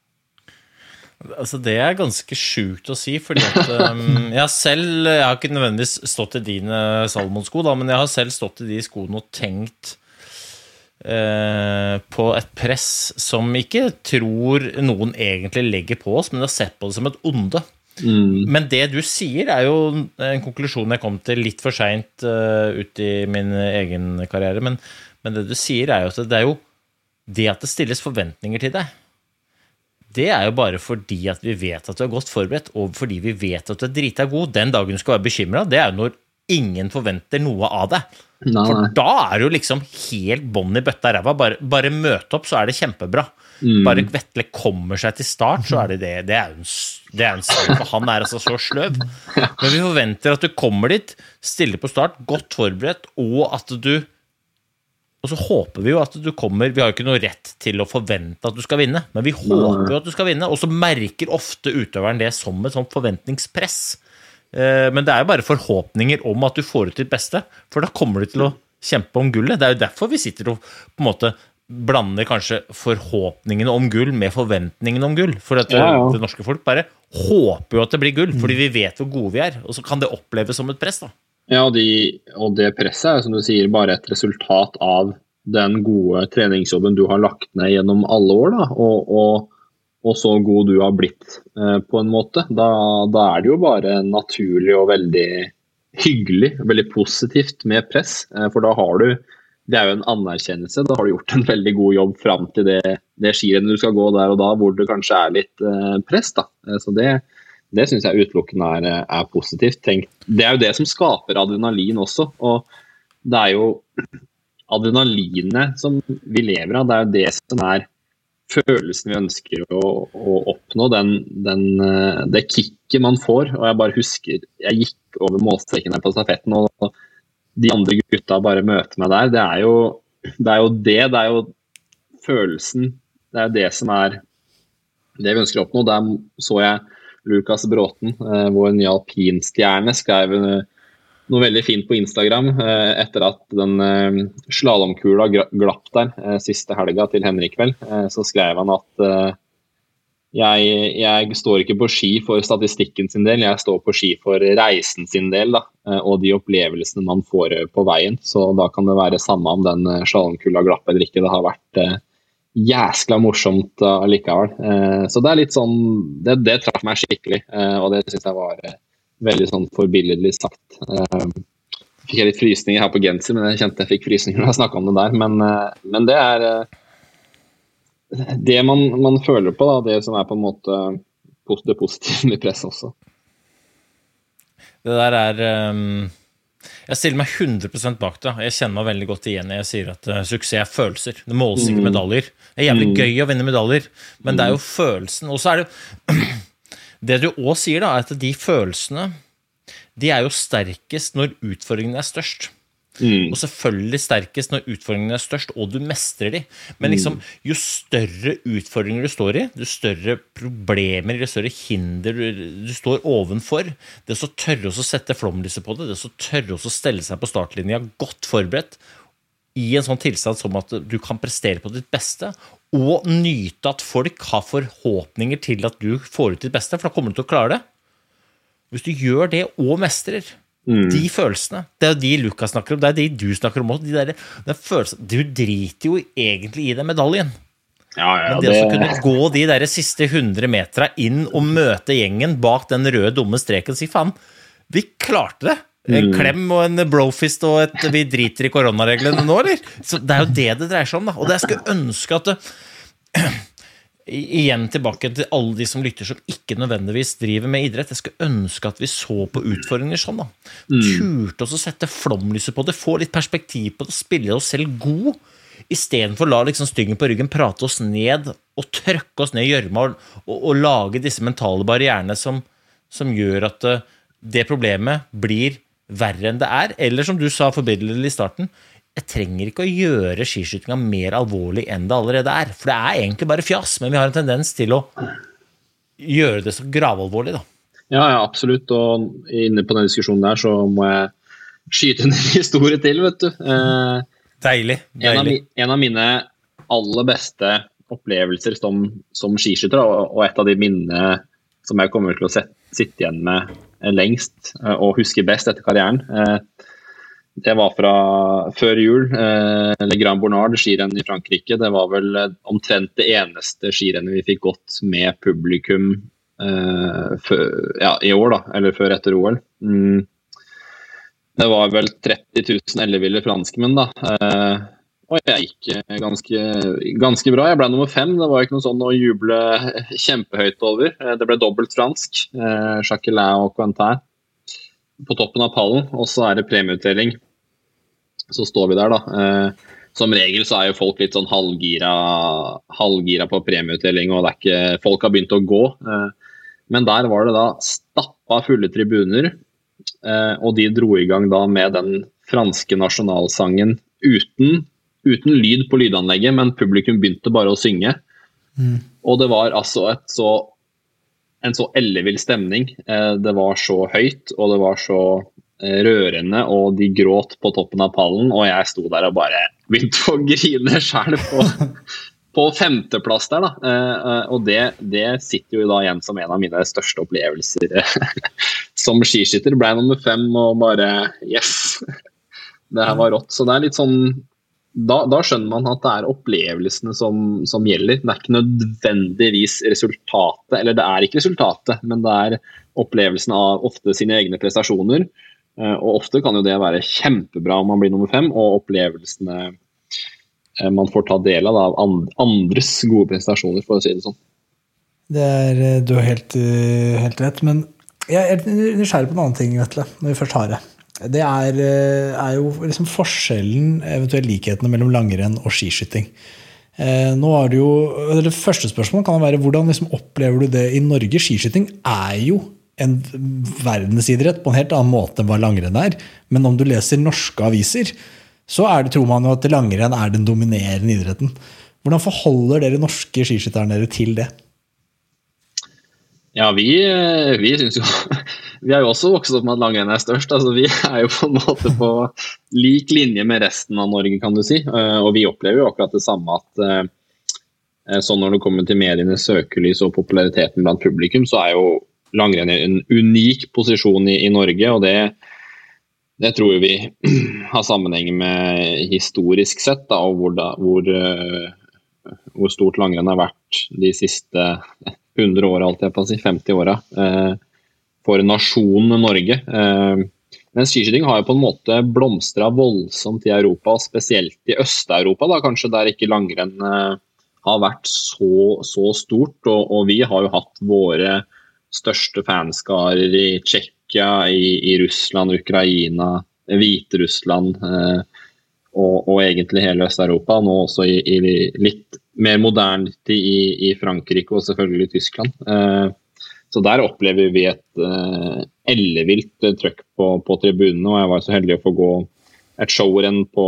G: Altså Det er ganske sjukt å si, fordi at um, jeg selv Jeg har ikke nødvendigvis stått i dine Salomon-sko, men jeg har selv stått i de skoene og tenkt Eh, på et press som ikke tror noen egentlig legger på oss, men har sett på det som et onde. Mm. Men det du sier, er jo en konklusjon jeg kom til litt for seint uh, ut i min egen karriere. Men, men, det du sier, er jo at det er jo det at det stilles forventninger til deg. Det er jo bare fordi at vi vet at du er godt forberedt, og fordi vi vet at du er drita god. Den dagen du skal være bekymra, det er jo når ingen forventer noe av det.
E: Nei,
G: For da er det jo liksom helt bånn i bøtta ræva. Bare, bare møte opp, så er det kjempebra.
E: Mm.
G: Bare Vetle kommer seg til start, så er det det. Det er jo en, det er en sang, for han er altså så sløv. Men vi forventer at du kommer dit, stiller på start, godt forberedt, og at du Og så håper vi jo at du kommer Vi har jo ikke noe rett til å forvente at du skal vinne, men vi håper jo at du skal vinne, og så merker ofte utøveren det som et sånt forventningspress. Eh, Men det er jo bare forhåpninger om at du får ut ditt beste, for da kommer du til å kjempe om gullet. Det er jo derfor vi sitter og på en måte blander kanskje forhåpningene om gull med forventningene om gull. For at
E: Ja, ja.
G: det norske folk bare håper jo at det blir gull, fordi vi vet hvor gode vi er. Og så kan det oppleves som et press, da.
E: Ja, og, de, og det presset er som du sier bare et resultat av den gode treningsjobben du har lagt ned gjennom alle år. Da, og, og, og så god du har blitt eh, på en måte. Da, da er det jo bare naturlig og veldig hyggelig, veldig positivt med press. Eh, for da har du Det er jo en anerkjennelse. Da har du gjort en veldig god jobb fram til det, det skirennet du skal gå der og da, hvor det kanskje er litt eh, press. da. Så det det syns jeg utelukkende er, er positivt. Tenk, det er jo det som skaper adrenalin også. Og det er jo adrenalinet som vi lever av, det er jo det som er følelsen vi ønsker å, å oppnå. Den, den, eh, det kicket man får. Og jeg bare husker jeg gikk over målstreken her på stafetten, og de andre gutta bare møter meg der. Det er jo det. Er jo det, det er jo følelsen. Det er det som er det vi ønsker å oppnå. Der så jeg Lukas Bråten, eh, vår nye alpinstjerne, skrev eh, noe veldig fint på Instagram eh, etter at den eh, slalåmkula glapp der eh, siste helga til Henrik vel. Så skrev han at jeg, jeg står ikke på ski for statistikken sin del, jeg står på ski for reisen sin del. Da, og de opplevelsene man får på veien. Så da kan det være samme om den slalåmkula glapp eller ikke. Det har vært jæskla morsomt allikevel. Så det er litt sånn Det, det traff meg skikkelig, og det syns jeg var veldig sånn forbilledlig sagt. Eh, fikk jeg litt frysninger her på genser, men jeg kjente jeg fikk frysninger når jeg snakka om det der. Men, eh, men det er eh, det man, man føler på, da, det som er på en måte det positive med press også.
G: Det der er um, Jeg stiller meg 100 bak det. Jeg kjenner meg veldig godt igjen når jeg sier at uh, suksess er følelser. Det måles ikke medaljer. Det er jævlig gøy å vinne medaljer, men det er jo følelsen. Og så er det Det du òg sier, da, er at de følelsene de er jo sterkest når utfordringene er størst. Og selvfølgelig sterkest når utfordringene er størst, og du mestrer de. Men liksom, jo større utfordringer du står i, jo større problemer, jo større hinder du, du står ovenfor, det å tørre å sette flomlyset på det, det å tørre å stelle seg på startlinja godt forberedt, i en sånn tilstand som at du kan prestere på ditt beste, og nyte at folk har forhåpninger til at du får ut ditt beste, for da kommer du til å klare det. Hvis du gjør det og mestrer de følelsene Det er jo de Lukas snakker om, det er de du snakker om også. De der, den følelsen, du driter jo egentlig i den medaljen.
E: Ja, ja,
G: Men det, å kunne gå de der siste 100 metera inn og møte gjengen bak den røde, dumme streken og si faen, vi klarte det. En klem og en brofist og et vi driter i koronareglene nå, eller? Så Det er jo det det dreier seg om, da. Og det jeg skulle ønske at det, Igjen tilbake til alle de som lytter som ikke nødvendigvis driver med idrett. Jeg skulle ønske at vi så på utfordringer sånn. da. Turte oss å sette flomlyset på det, få litt perspektiv på det, spille oss selv god. Istedenfor å la liksom styggen på ryggen prate oss ned og trøkke oss ned i gjørma og, og, og lage disse mentale barrierene som, som gjør at eh, det problemet blir verre enn det er. Eller som du sa forbilledlig i starten, jeg trenger ikke å gjøre skiskytinga mer alvorlig enn det allerede er. For det er egentlig bare fjas, men vi har en tendens til å gjøre det så gravalvorlig, da.
E: Ja, ja, absolutt. Og inne på den diskusjonen der, så må jeg skyte en historie til, vet du. Eh,
G: Deilig.
E: en, av, en av mine aller beste opplevelser som, som skiskytter, og, og et av de minnene som jeg kommer til å sette, sitte igjen med lengst eh, og husker best etter karrieren, eh, det var fra før jul. Eh, Le Grand Bournard, skirenn i Frankrike. Det var vel eh, omtrent det eneste skirennet vi fikk gått med publikum eh, ja, i år, da, eller før etter OL. Mm. Det var vel 30 000 elleville franskmenn, da. Og jeg gikk ganske, ganske bra. Jeg ble nummer fem. Det var ikke noe sånn å juble kjempehøyt over. Eh, Det ble dobbelt fransk. Eh, Jacquelin og Quentin. på toppen av pallen, og så er det premieutdeling. Så står vi der, da. Eh, som regel så er jo folk litt sånn halvgira, halvgira på premieutdeling, og det er ikke, folk har begynt å gå. Men der var det da stappa fulle tribuner, og de dro i gang da med den franske nasjonalsangen uten, uten lyd på lydanlegget, men publikum begynte bare å synge. Og det var altså et så, en så ellevill stemning. Eh, Det var så høyt, og det var så eh, rørende, og de gråt på toppen av pallen, og jeg sto der og bare begynte å grine sjæl på, på femteplass der, da. Eh, Og det, det sitter jo da igjen som en av mine største opplevelser som skiskytter. Ble nummer fem og bare yes! Det her var rått. Så det er litt sånn da, da skjønner man at det er opplevelsene som, som gjelder. Det er ikke nødvendigvis resultatet, eller det er ikke resultatet, men det er opplevelsen av ofte sine egne prestasjoner. Eh, Og ofte kan jo det være kjempebra om man blir nummer fem, og opplevelsene eh, man får ta del av av andres gode prestasjoner, for å si det sånn.
F: Det er, eh, du har helt, helt rett. Men jeg er nysgjerrig på en annen ting, Vetle, når vi først har det. Det er, eh, er jo liksom forskjellen, eventuelt likhetene mellom langrenn og skiskyting. Eh, nå er det jo, det første spørsmålet kan være hvordan liksom opplever du det i Norge? Skiskyting er jo en verdensidrett på en helt annen måte enn hva langrenn er. Men om du leser norske aviser, så det, tror man jo at langrenn er den dominerende idretten. Hvordan forholder dere norske skiskytterne dere til det?
E: Ja, vi, eh, vi syns jo Vi er jo også vokst opp med at langrenn er størst. altså Vi er jo på en måte på lik linje med resten av Norge, kan du si. Eh, Og vi opplever jo akkurat det samme at eh, sånn når det kommer til medienes søkelys og populariteten blant publikum, så er jo langrenn en unik posisjon i, i Norge. og det det tror vi har sammenheng med historisk sett, da, og hvor, da, hvor, hvor stort langrenn har vært de siste 100 åra, alt jeg på å si, 50 åra, eh, for nasjonen Norge. Eh, men skiskyting har jo på en måte blomstra voldsomt i Europa, spesielt i Øst-Europa, da, kanskje der ikke langrenn eh, har vært så, så stort. Og, og vi har jo hatt våre største fanskarer i Tsjekkia, i, i Russland, Ukraina, Hviterussland eh, og, og egentlig hele Øst-Europa. Nå også i, i litt mer moderne tid i, i Frankrike og selvfølgelig Tyskland. Eh, så der opplever vi et eh, ellevilt eh, trøkk på, på tribunene. og Jeg var så heldig å få gå et showrenn på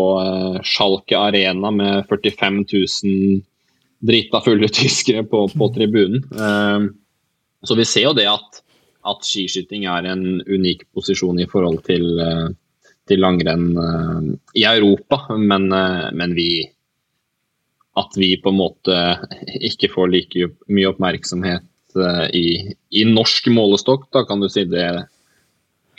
E: Schalke Arena med 45 000 drita fulle tyskere på, på tribunen. Så vi ser jo det at, at skiskyting er en unik posisjon i forhold til, til langrenn i Europa, men, men vi at vi på en måte ikke får like mye oppmerksomhet eh, i, i norsk målestokk, da kan du si. Det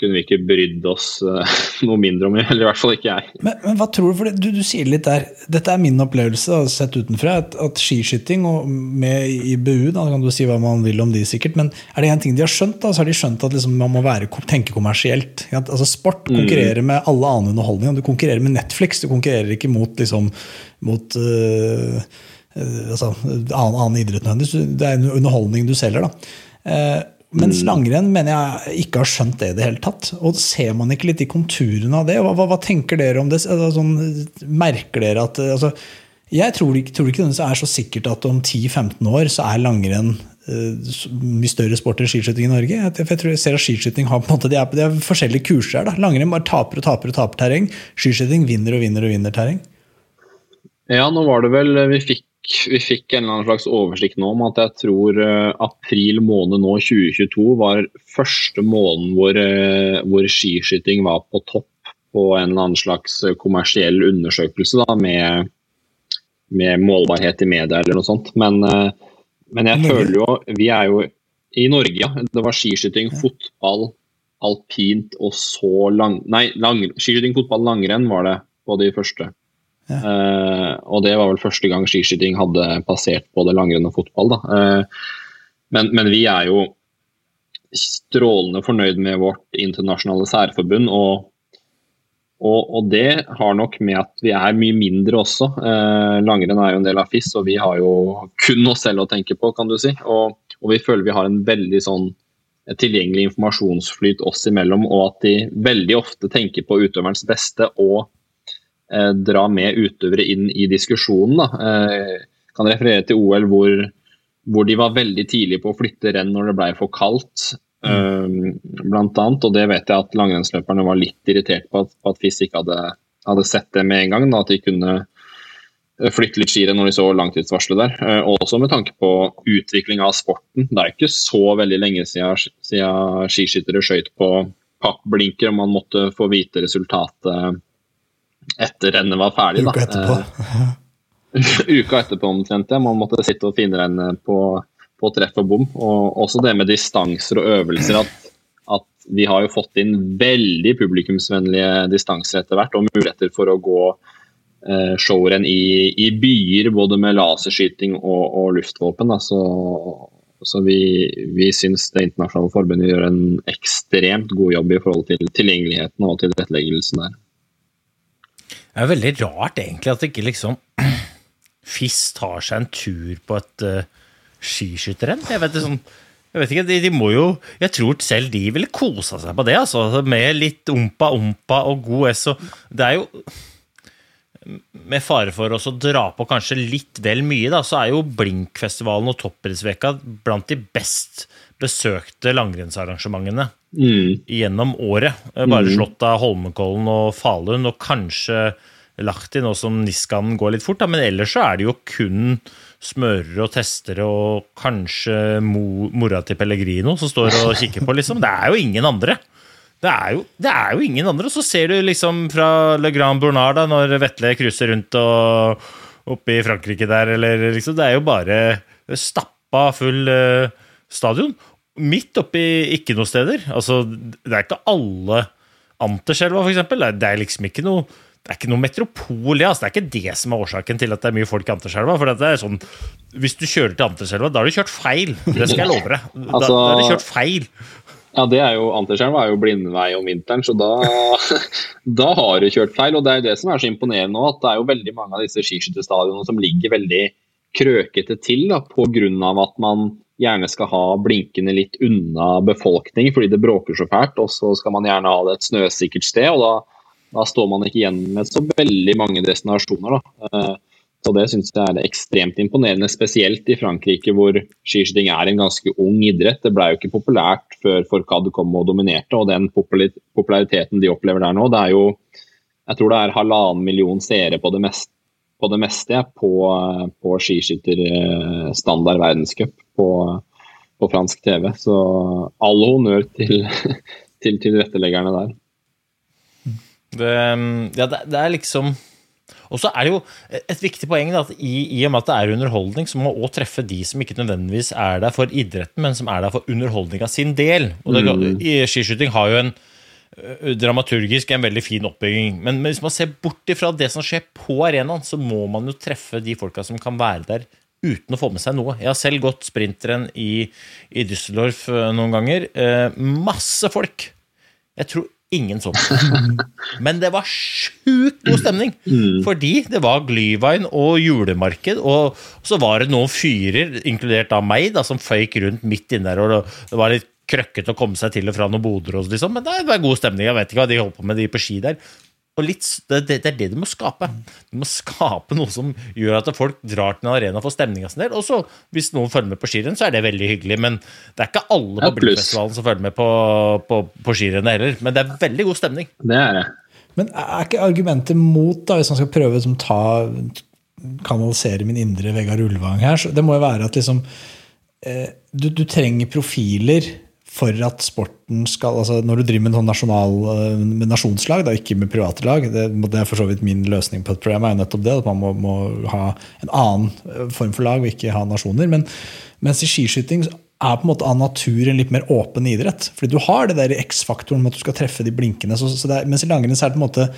E: kunne vi ikke brydd oss eh, noe mindre om, eller i hvert fall ikke jeg.
F: Men, men hva tror du, for du, du sier litt der, dette er min opplevelse da, sett utenfra, at, at skiskyting og med i BU, da kan du si hva man vil om de sikkert, men er det en ting de har skjønt, da, så har de skjønt at liksom, man må være, tenke kommersielt. At. Altså Sport konkurrerer med alle annen underholdning, du konkurrerer med Netflix, du konkurrerer ikke mot, liksom, mot øh, øh, altså, annen, annen idrett nødvendigvis, det er en underholdning du selger da. Eh, mens langrenn mener jeg ikke har skjønt det i det hele tatt. Og ser man ikke litt i konturene av det? Hva, hva, hva tenker dere om det? Altså, sånn, merker dere at altså, Jeg tror tror ikke det er så sikkert at om 10-15 år så er langrenn eh, mye større sport enn skiskyting i Norge. Jeg, jeg tror jeg ser at skiskyting har på en måte, det er, de er forskjellige kurser her. da. Langrenn bare taper og taper og taper terreng. Skiskyting vinner og vinner og vinner terreng.
E: Ja, nå var det vel vi fikk, vi fikk en eller annen slags oversikt nå om at jeg tror eh, april måned nå 2022 var første måneden hvor, eh, hvor skiskyting var på topp på en eller annen slags kommersiell undersøkelse da, med, med målbarhet i media eller noe sånt. Men, eh, men jeg føler jo Vi er jo i Norge, ja. Det var skiskyting, fotball, alpint og så lang... Nei, lang, skiskyting, fotball, langrenn var det på de første. Eh, og det var vel første gang skiskyting hadde passert både langrenn og fotball. Eh, men, men vi er jo strålende fornøyd med vårt internasjonale særforbund. Og, og, og det har nok med at vi er mye mindre også. Eh, langrenn er jo en del av FIS, og vi har jo kun oss selv å tenke på, kan du si. Og, og vi føler vi har en veldig sånn tilgjengelig informasjonsflyt oss imellom, og at de veldig ofte tenker på utøverens beste og dra med utøvere inn i diskusjonen. Da. Eh, kan referere til OL hvor, hvor, de var veldig tidlig på å flytte renn når det ble for kaldt. Mm. blant annet, og det vet jeg at langrennsløperne var litt irritert på at, at FIS ikke hadde, hadde, sett det med en gang. Da, at de kunne flytte litt skirenn når de så langtidsvarselet der. Eh, også med tanke på utvikling av sporten. Det er ikke så veldig lenge siden, siden skiskyttere skøyt på pappblinker og man måtte få vite resultatet etter rennet var ferdig.
F: Uka etterpå.
E: Eh, uka etterpå omtrent, ja. Man måtte sitte og finregne på, på treff og bom. Og også det med distanser og øvelser. at, at vi har jo fått inn veldig publikumsvennlige distanser etter hvert, og muligheter for å gå Eh, showrenn i, i, byer, både med laserskyting og, og luftvåpen. Da. Så, så vi, vi syns Det internasjonale forbundet gjør en ekstremt god jobb i forhold til tilgjengeligheten og tilretteleggelsen der.
G: Det er veldig rart egentlig at ikke liksom FIS tar seg en tur på et uh, skiskytterrenn. Jeg vet, sånn, jeg vet ikke, de, de, må jo Jeg tror selv de ville kosa seg på det, altså. Med litt ompa-ompa og god S. Og det er jo med fare for oss å dra på kanskje litt vel mye, da, så er jo Blinkfestivalen og Toppidrettsveka blant de best besøkte langrennsarrangementene mm. gjennom året. Bare mm. slått av Holmenkollen og Falun, og kanskje Lahti, nå som Niskanen går litt fort. Da. Men ellers så er det jo kun smørere og testere og kanskje mora til Pellegrino som står og kikker på, liksom. Det er jo ingen andre. Det er, jo, det er, jo, ingen andre. Så ser du liksom fra Le Grand Bournard, da, når Vetle cruiser rundt og oppe i Frankrike der, eller liksom Det er jo bare stappa full uh, stadion. Midt oppi ikke noe steder. Altså, det er ikke alle Anterselva, eksempel. Det er liksom ikke noe det er ikke noe metropol, ja. altså, det er ikke det som er årsaken til at det er mye folk i Anterselva. For det er sånn, hvis du kjører til Anterselva, da har du kjørt feil. Det skal jeg love deg. Da, altså, da har du kjørt feil.
E: Ja, det er jo, Anterselva er jo blindvei om vinteren, så da, da, har du kjørt feil. og Det er jo det som er så imponerende nå, at det er jo veldig mange av disse skiskytterstadionene som ligger veldig krøkete til da, pga. at man gjerne skal ha blinkende litt unna befolkning fordi det bråker så fælt. Og så skal man gjerne ha det et snøsikkert sted, og da, da står man ikke igjen med så veldig mange destinasjoner. da. Eh, så Det syns jeg er ekstremt imponerende, spesielt i Frankrike hvor skiskyting er en ganske ung idrett. Det ble jo ikke populært før Forcade kom og dominerte, og den populariteten de opplever der nå, det er jo Jeg tror det er halvannen million seere på det meste på, det meste, på, på skiskytterstandard verdenscup på, på, fransk TV. Så all honnør til, til tilretteleggerne der.
G: Det, ja, det, det er liksom og så er det jo et viktig poeng da, at i, i, og med at det er underholdning, så må man òg treffe de som ikke nødvendigvis er der for idretten, men som er der for underholdninga sin del. Og det, mm. i Skiskyting har jo en dramaturgisk en veldig fin oppbygging. Men, men, hvis man ser bort ifra det som skjer på arenaen, så må man jo treffe de folka som kan være der uten å få med seg noe. Jeg har selv gått sprinteren i, i Düsseldorf noen ganger. Eh, masse folk. Jeg tror ingen så Men det var sjukt god stemning! Mm. Fordi det var Glyvein og julemarked, og så var det noen fyrer, inkludert av meg, da, som føyk rundt midt inne der. og Det var litt krøkkete å komme seg til og fra noen boder, liksom, men det var god stemning. Jeg vet ikke hva de holdt på med, de på ski der. Og litt, det, det, er det du må skape. Du må skape noe som gjør at folk drar til en arena for stemninga sin del. Og så, hvis noen følger med på skirenn, så er det veldig hyggelig. Men det er ikke alle på Blikkfestivalen som følger med på, på, på skirennet heller. Men det er veldig god stemning.
E: Det er det.
F: Men er ikke argumentet mot, da, hvis man skal prøve å ta kanalisere min indre Vegard Ulvang her, så det må jo være at liksom eh, du, du trenger profiler for at sporten skal altså Når du driver med sånn nasjonal, eh, med nasjonslag, da, ikke med private lag det, det, er for så vidt min løsning på et problem. er jo nettopp det, At man må, må, ha en annen eh, form for lag og ikke ha nasjoner. Men mens i skiskyting er på en måte av natur en litt mer åpen idrett. Fordi du har det der X-faktoren med at du skal treffe de blinkende. Så, så er, mens i langrenn er det på en måte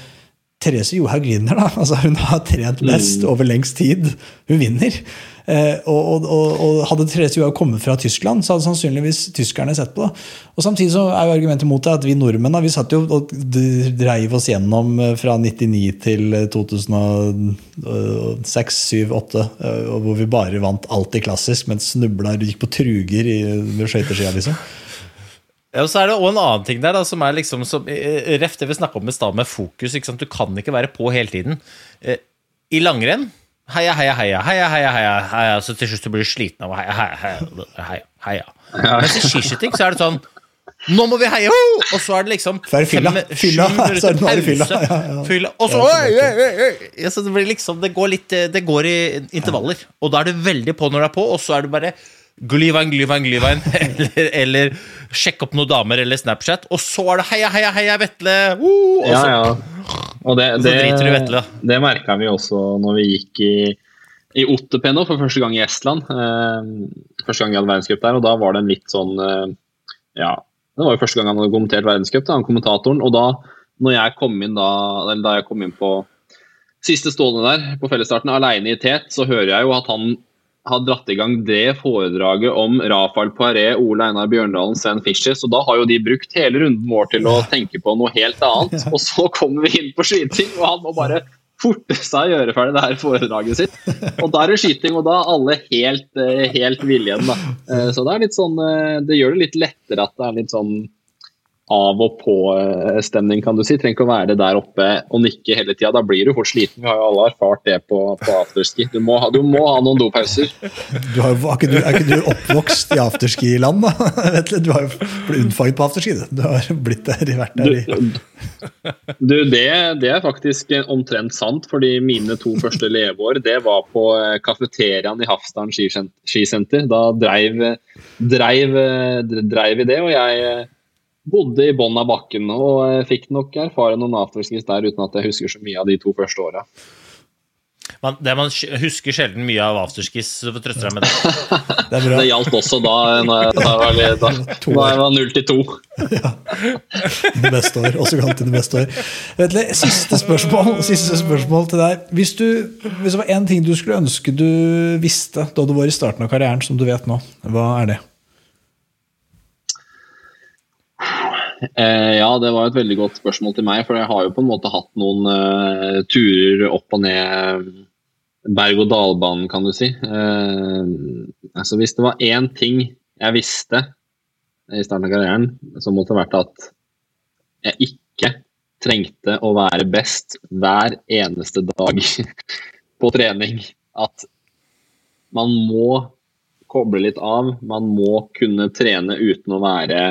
F: Therese Johaug vinner. da, altså Hun har trent best mm. over lengst tid. Hun vinner. Eh, og, og, og, Hadde Therese Johaug kommet fra Tyskland, så hadde sannsynligvis tyskerne sett på det. Og Samtidig så er jo argumentet mot det at vi nordmenn da, vi satt jo og dreiv oss gjennom eh, fra 99 til 2006, 7, 8, hvor vi bare vant alltid klassisk, men snubla og gikk på truger i, med skøyteskia. Liksom.
G: Ja, og så er det også en annen ting der da, som er liksom som, eh, Ref det vi snakka om i stad med fokus. Du kan ikke være på hele tiden. Eh, I langrenn heia, heia, heia, heia, heia, heia, heia, så til slutt blir du sliten av heia, heia, heia, heia, heia. Mens i skiskyting så er det sånn nå må vi heie! Og så er det liksom
F: Så er det fylla.
G: fem-
F: Fylla, så er det er det fylla. Ja, ja.
G: Fylla, Og så
F: Ja,
G: ja, så det blir liksom Det går litt Det går i intervaller. Og da er du veldig på når du er på, og så er du bare Glyvein, glyvein, glyvein, eller, eller sjekk opp noen damer eller Snapchat, og så er det heia, heia, heia, Vetle! Uh, Og
E: Ja,
G: så-
E: ja. Og det, det,
G: driter du Vetle.
E: det merka vi også når vi gikk i, i Otterpeno for første gang i Estland. Eh, første gang vi hadde verdenscup der, og da var det en litt sånn eh, Ja, det var jo første gang han hadde kommentert verdenscup, han kommentatoren. Og da når jeg kom inn da, eller da jeg kom inn på siste stående der på fellesstarten, aleine i tet, så hører jeg jo at han har dratt i gang det foredraget om Rafael Poiré, Ole Einar Bjørndalen, Sven Fischer. Så da har jo de brukt hele runden vår til å tenke på noe helt annet. Og så kommer vi inn på skyting, og han må bare forte seg å gjøre ferdig det her foredraget sitt. Og da er det skyting, og da er alle helt, eh, helt ville igjen, da. Eh, Så det er litt sånn eh, Det gjør det litt lettere at det er litt sånn av og på-stemning, kan du si. Trenger ikke å være der oppe og nikke hele tida. Da blir du fort sliten. Vi har jo alle erfart det på, på afterski. Du må, ha, du må ha noen dopauser.
F: Du har, er, ikke du, er ikke du oppvokst i afterski-land, da? Du, du har jo blitt unnfanget på afterski. Du. har blitt der, vært der i
E: Du, det, det er faktisk omtrent sant, fordi mine to første leveår det var på eh, kafeteriaen i Hafsdalen skisenter. Da dreiv, dreiv, dreiv vi det, og jeg eh, bodde i bunnen av bakken og fikk nok erfare noen afterskis der uten at jeg husker så mye av de to første åra.
G: Man, det man husker sjelden mye av afterskis, så får trøste deg med det.
F: Det er bra.
E: Det gjaldt også da, når jeg, da, var, da, da jeg var 0 til 2.
F: Det beste år, også kalt det beste år. Vetle, siste, spørsmål, siste spørsmål til deg. Hvis, du, hvis det var én ting du skulle ønske du visste da du var i starten av karrieren, som du vet nå, hva er det?
E: Eh, ja, det var et veldig godt spørsmål til meg, for jeg har jo på en måte hatt noen eh, turer opp og ned berg-og-dal-banen, kan du si. Eh, altså Hvis det var én ting jeg visste i starten av karrieren, så måtte det vært at jeg ikke trengte å være best hver eneste dag på trening. At man må koble litt av. Man må kunne trene uten å være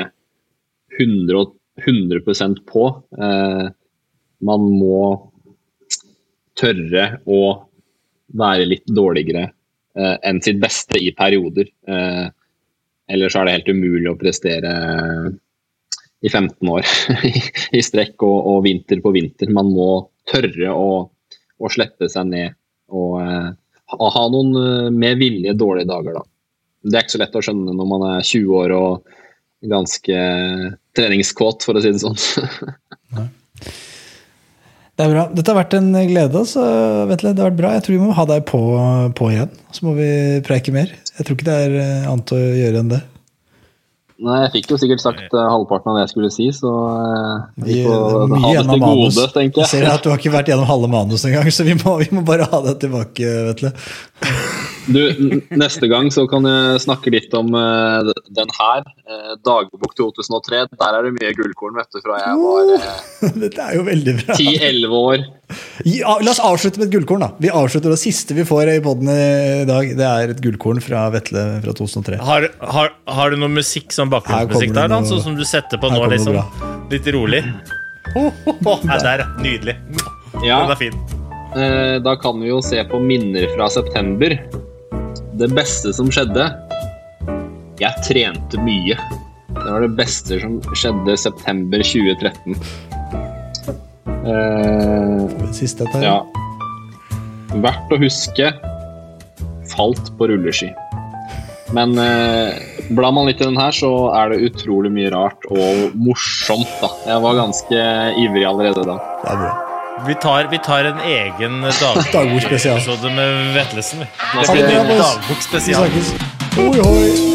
E: 100, og- 100% på. Eh, man må tørre å være litt dårligere eh, enn sitt beste i perioder. Eh, ellers er det helt umulig å prestere i 15 år i strekk og, og vinter på vinter. Man må tørre å, å slippe seg ned og eh, ha noen eh, med vilje dårlige dager, da. Det er ikke så lett å skjønne når man er 20 år og ganske treningskåt, for å si det sånn.
F: Det er bra. Dette har vært en glede. Så, Vetle, det har vært bra. Jeg tror vi må ha deg på, på igjen. Så må vi preike mer. Jeg tror ikke det er eh, annet å gjøre enn det.
E: Nei, jeg fikk jo sikkert sagt uh, halvparten av det jeg skulle si, så uh,
F: Vi,
E: får ha det til
F: manus.
E: gode, tenker
F: Jeg
E: jeg.
F: ser at du har ikke vært gjennom halve manus engang, så vi må, vi må bare ha det tilbake, Vetle.
E: Du, neste gang så kan jeg snakke litt om uh, den her. Uh, Dagbok 2003. Der er det mye gullkorn, vet du, fra jeg var uh,
F: Dette er jo veldig bra.
E: 10-11 år.
F: Ja, la oss avslutte med et gullkorn. da. Vi avslutter Det siste vi får i poden i dag, det er et gullkorn fra Vetle fra 2003.
G: Har, har, har du noe musikk som bakgrunnsmusikk der, da? Sånn som du setter på nå, liksom?
F: bra.
G: Litt rolig? Oh, oh, oh. Nei, der. Nydelig.
E: Ja,
G: Den er fin.
E: eh, da kan vi jo se på minner fra september. Det beste som skjedde Jeg trente mye. Det var det beste som skjedde september 2013. Eh,
F: Siste dette.
E: Ja. Verdt å huske falt på rulleski. Men eh, blar man litt i den her, så er det utrolig mye rart og morsomt. da. Jeg var ganske ivrig allerede da.
F: Det er bra.
G: Vi tar, vi tar en egen
F: Dagbokspesial.
G: med Vetlesen.
F: bra,
E: vi-
G: Dagbokspesial.
F: snakkes. Oi, oi.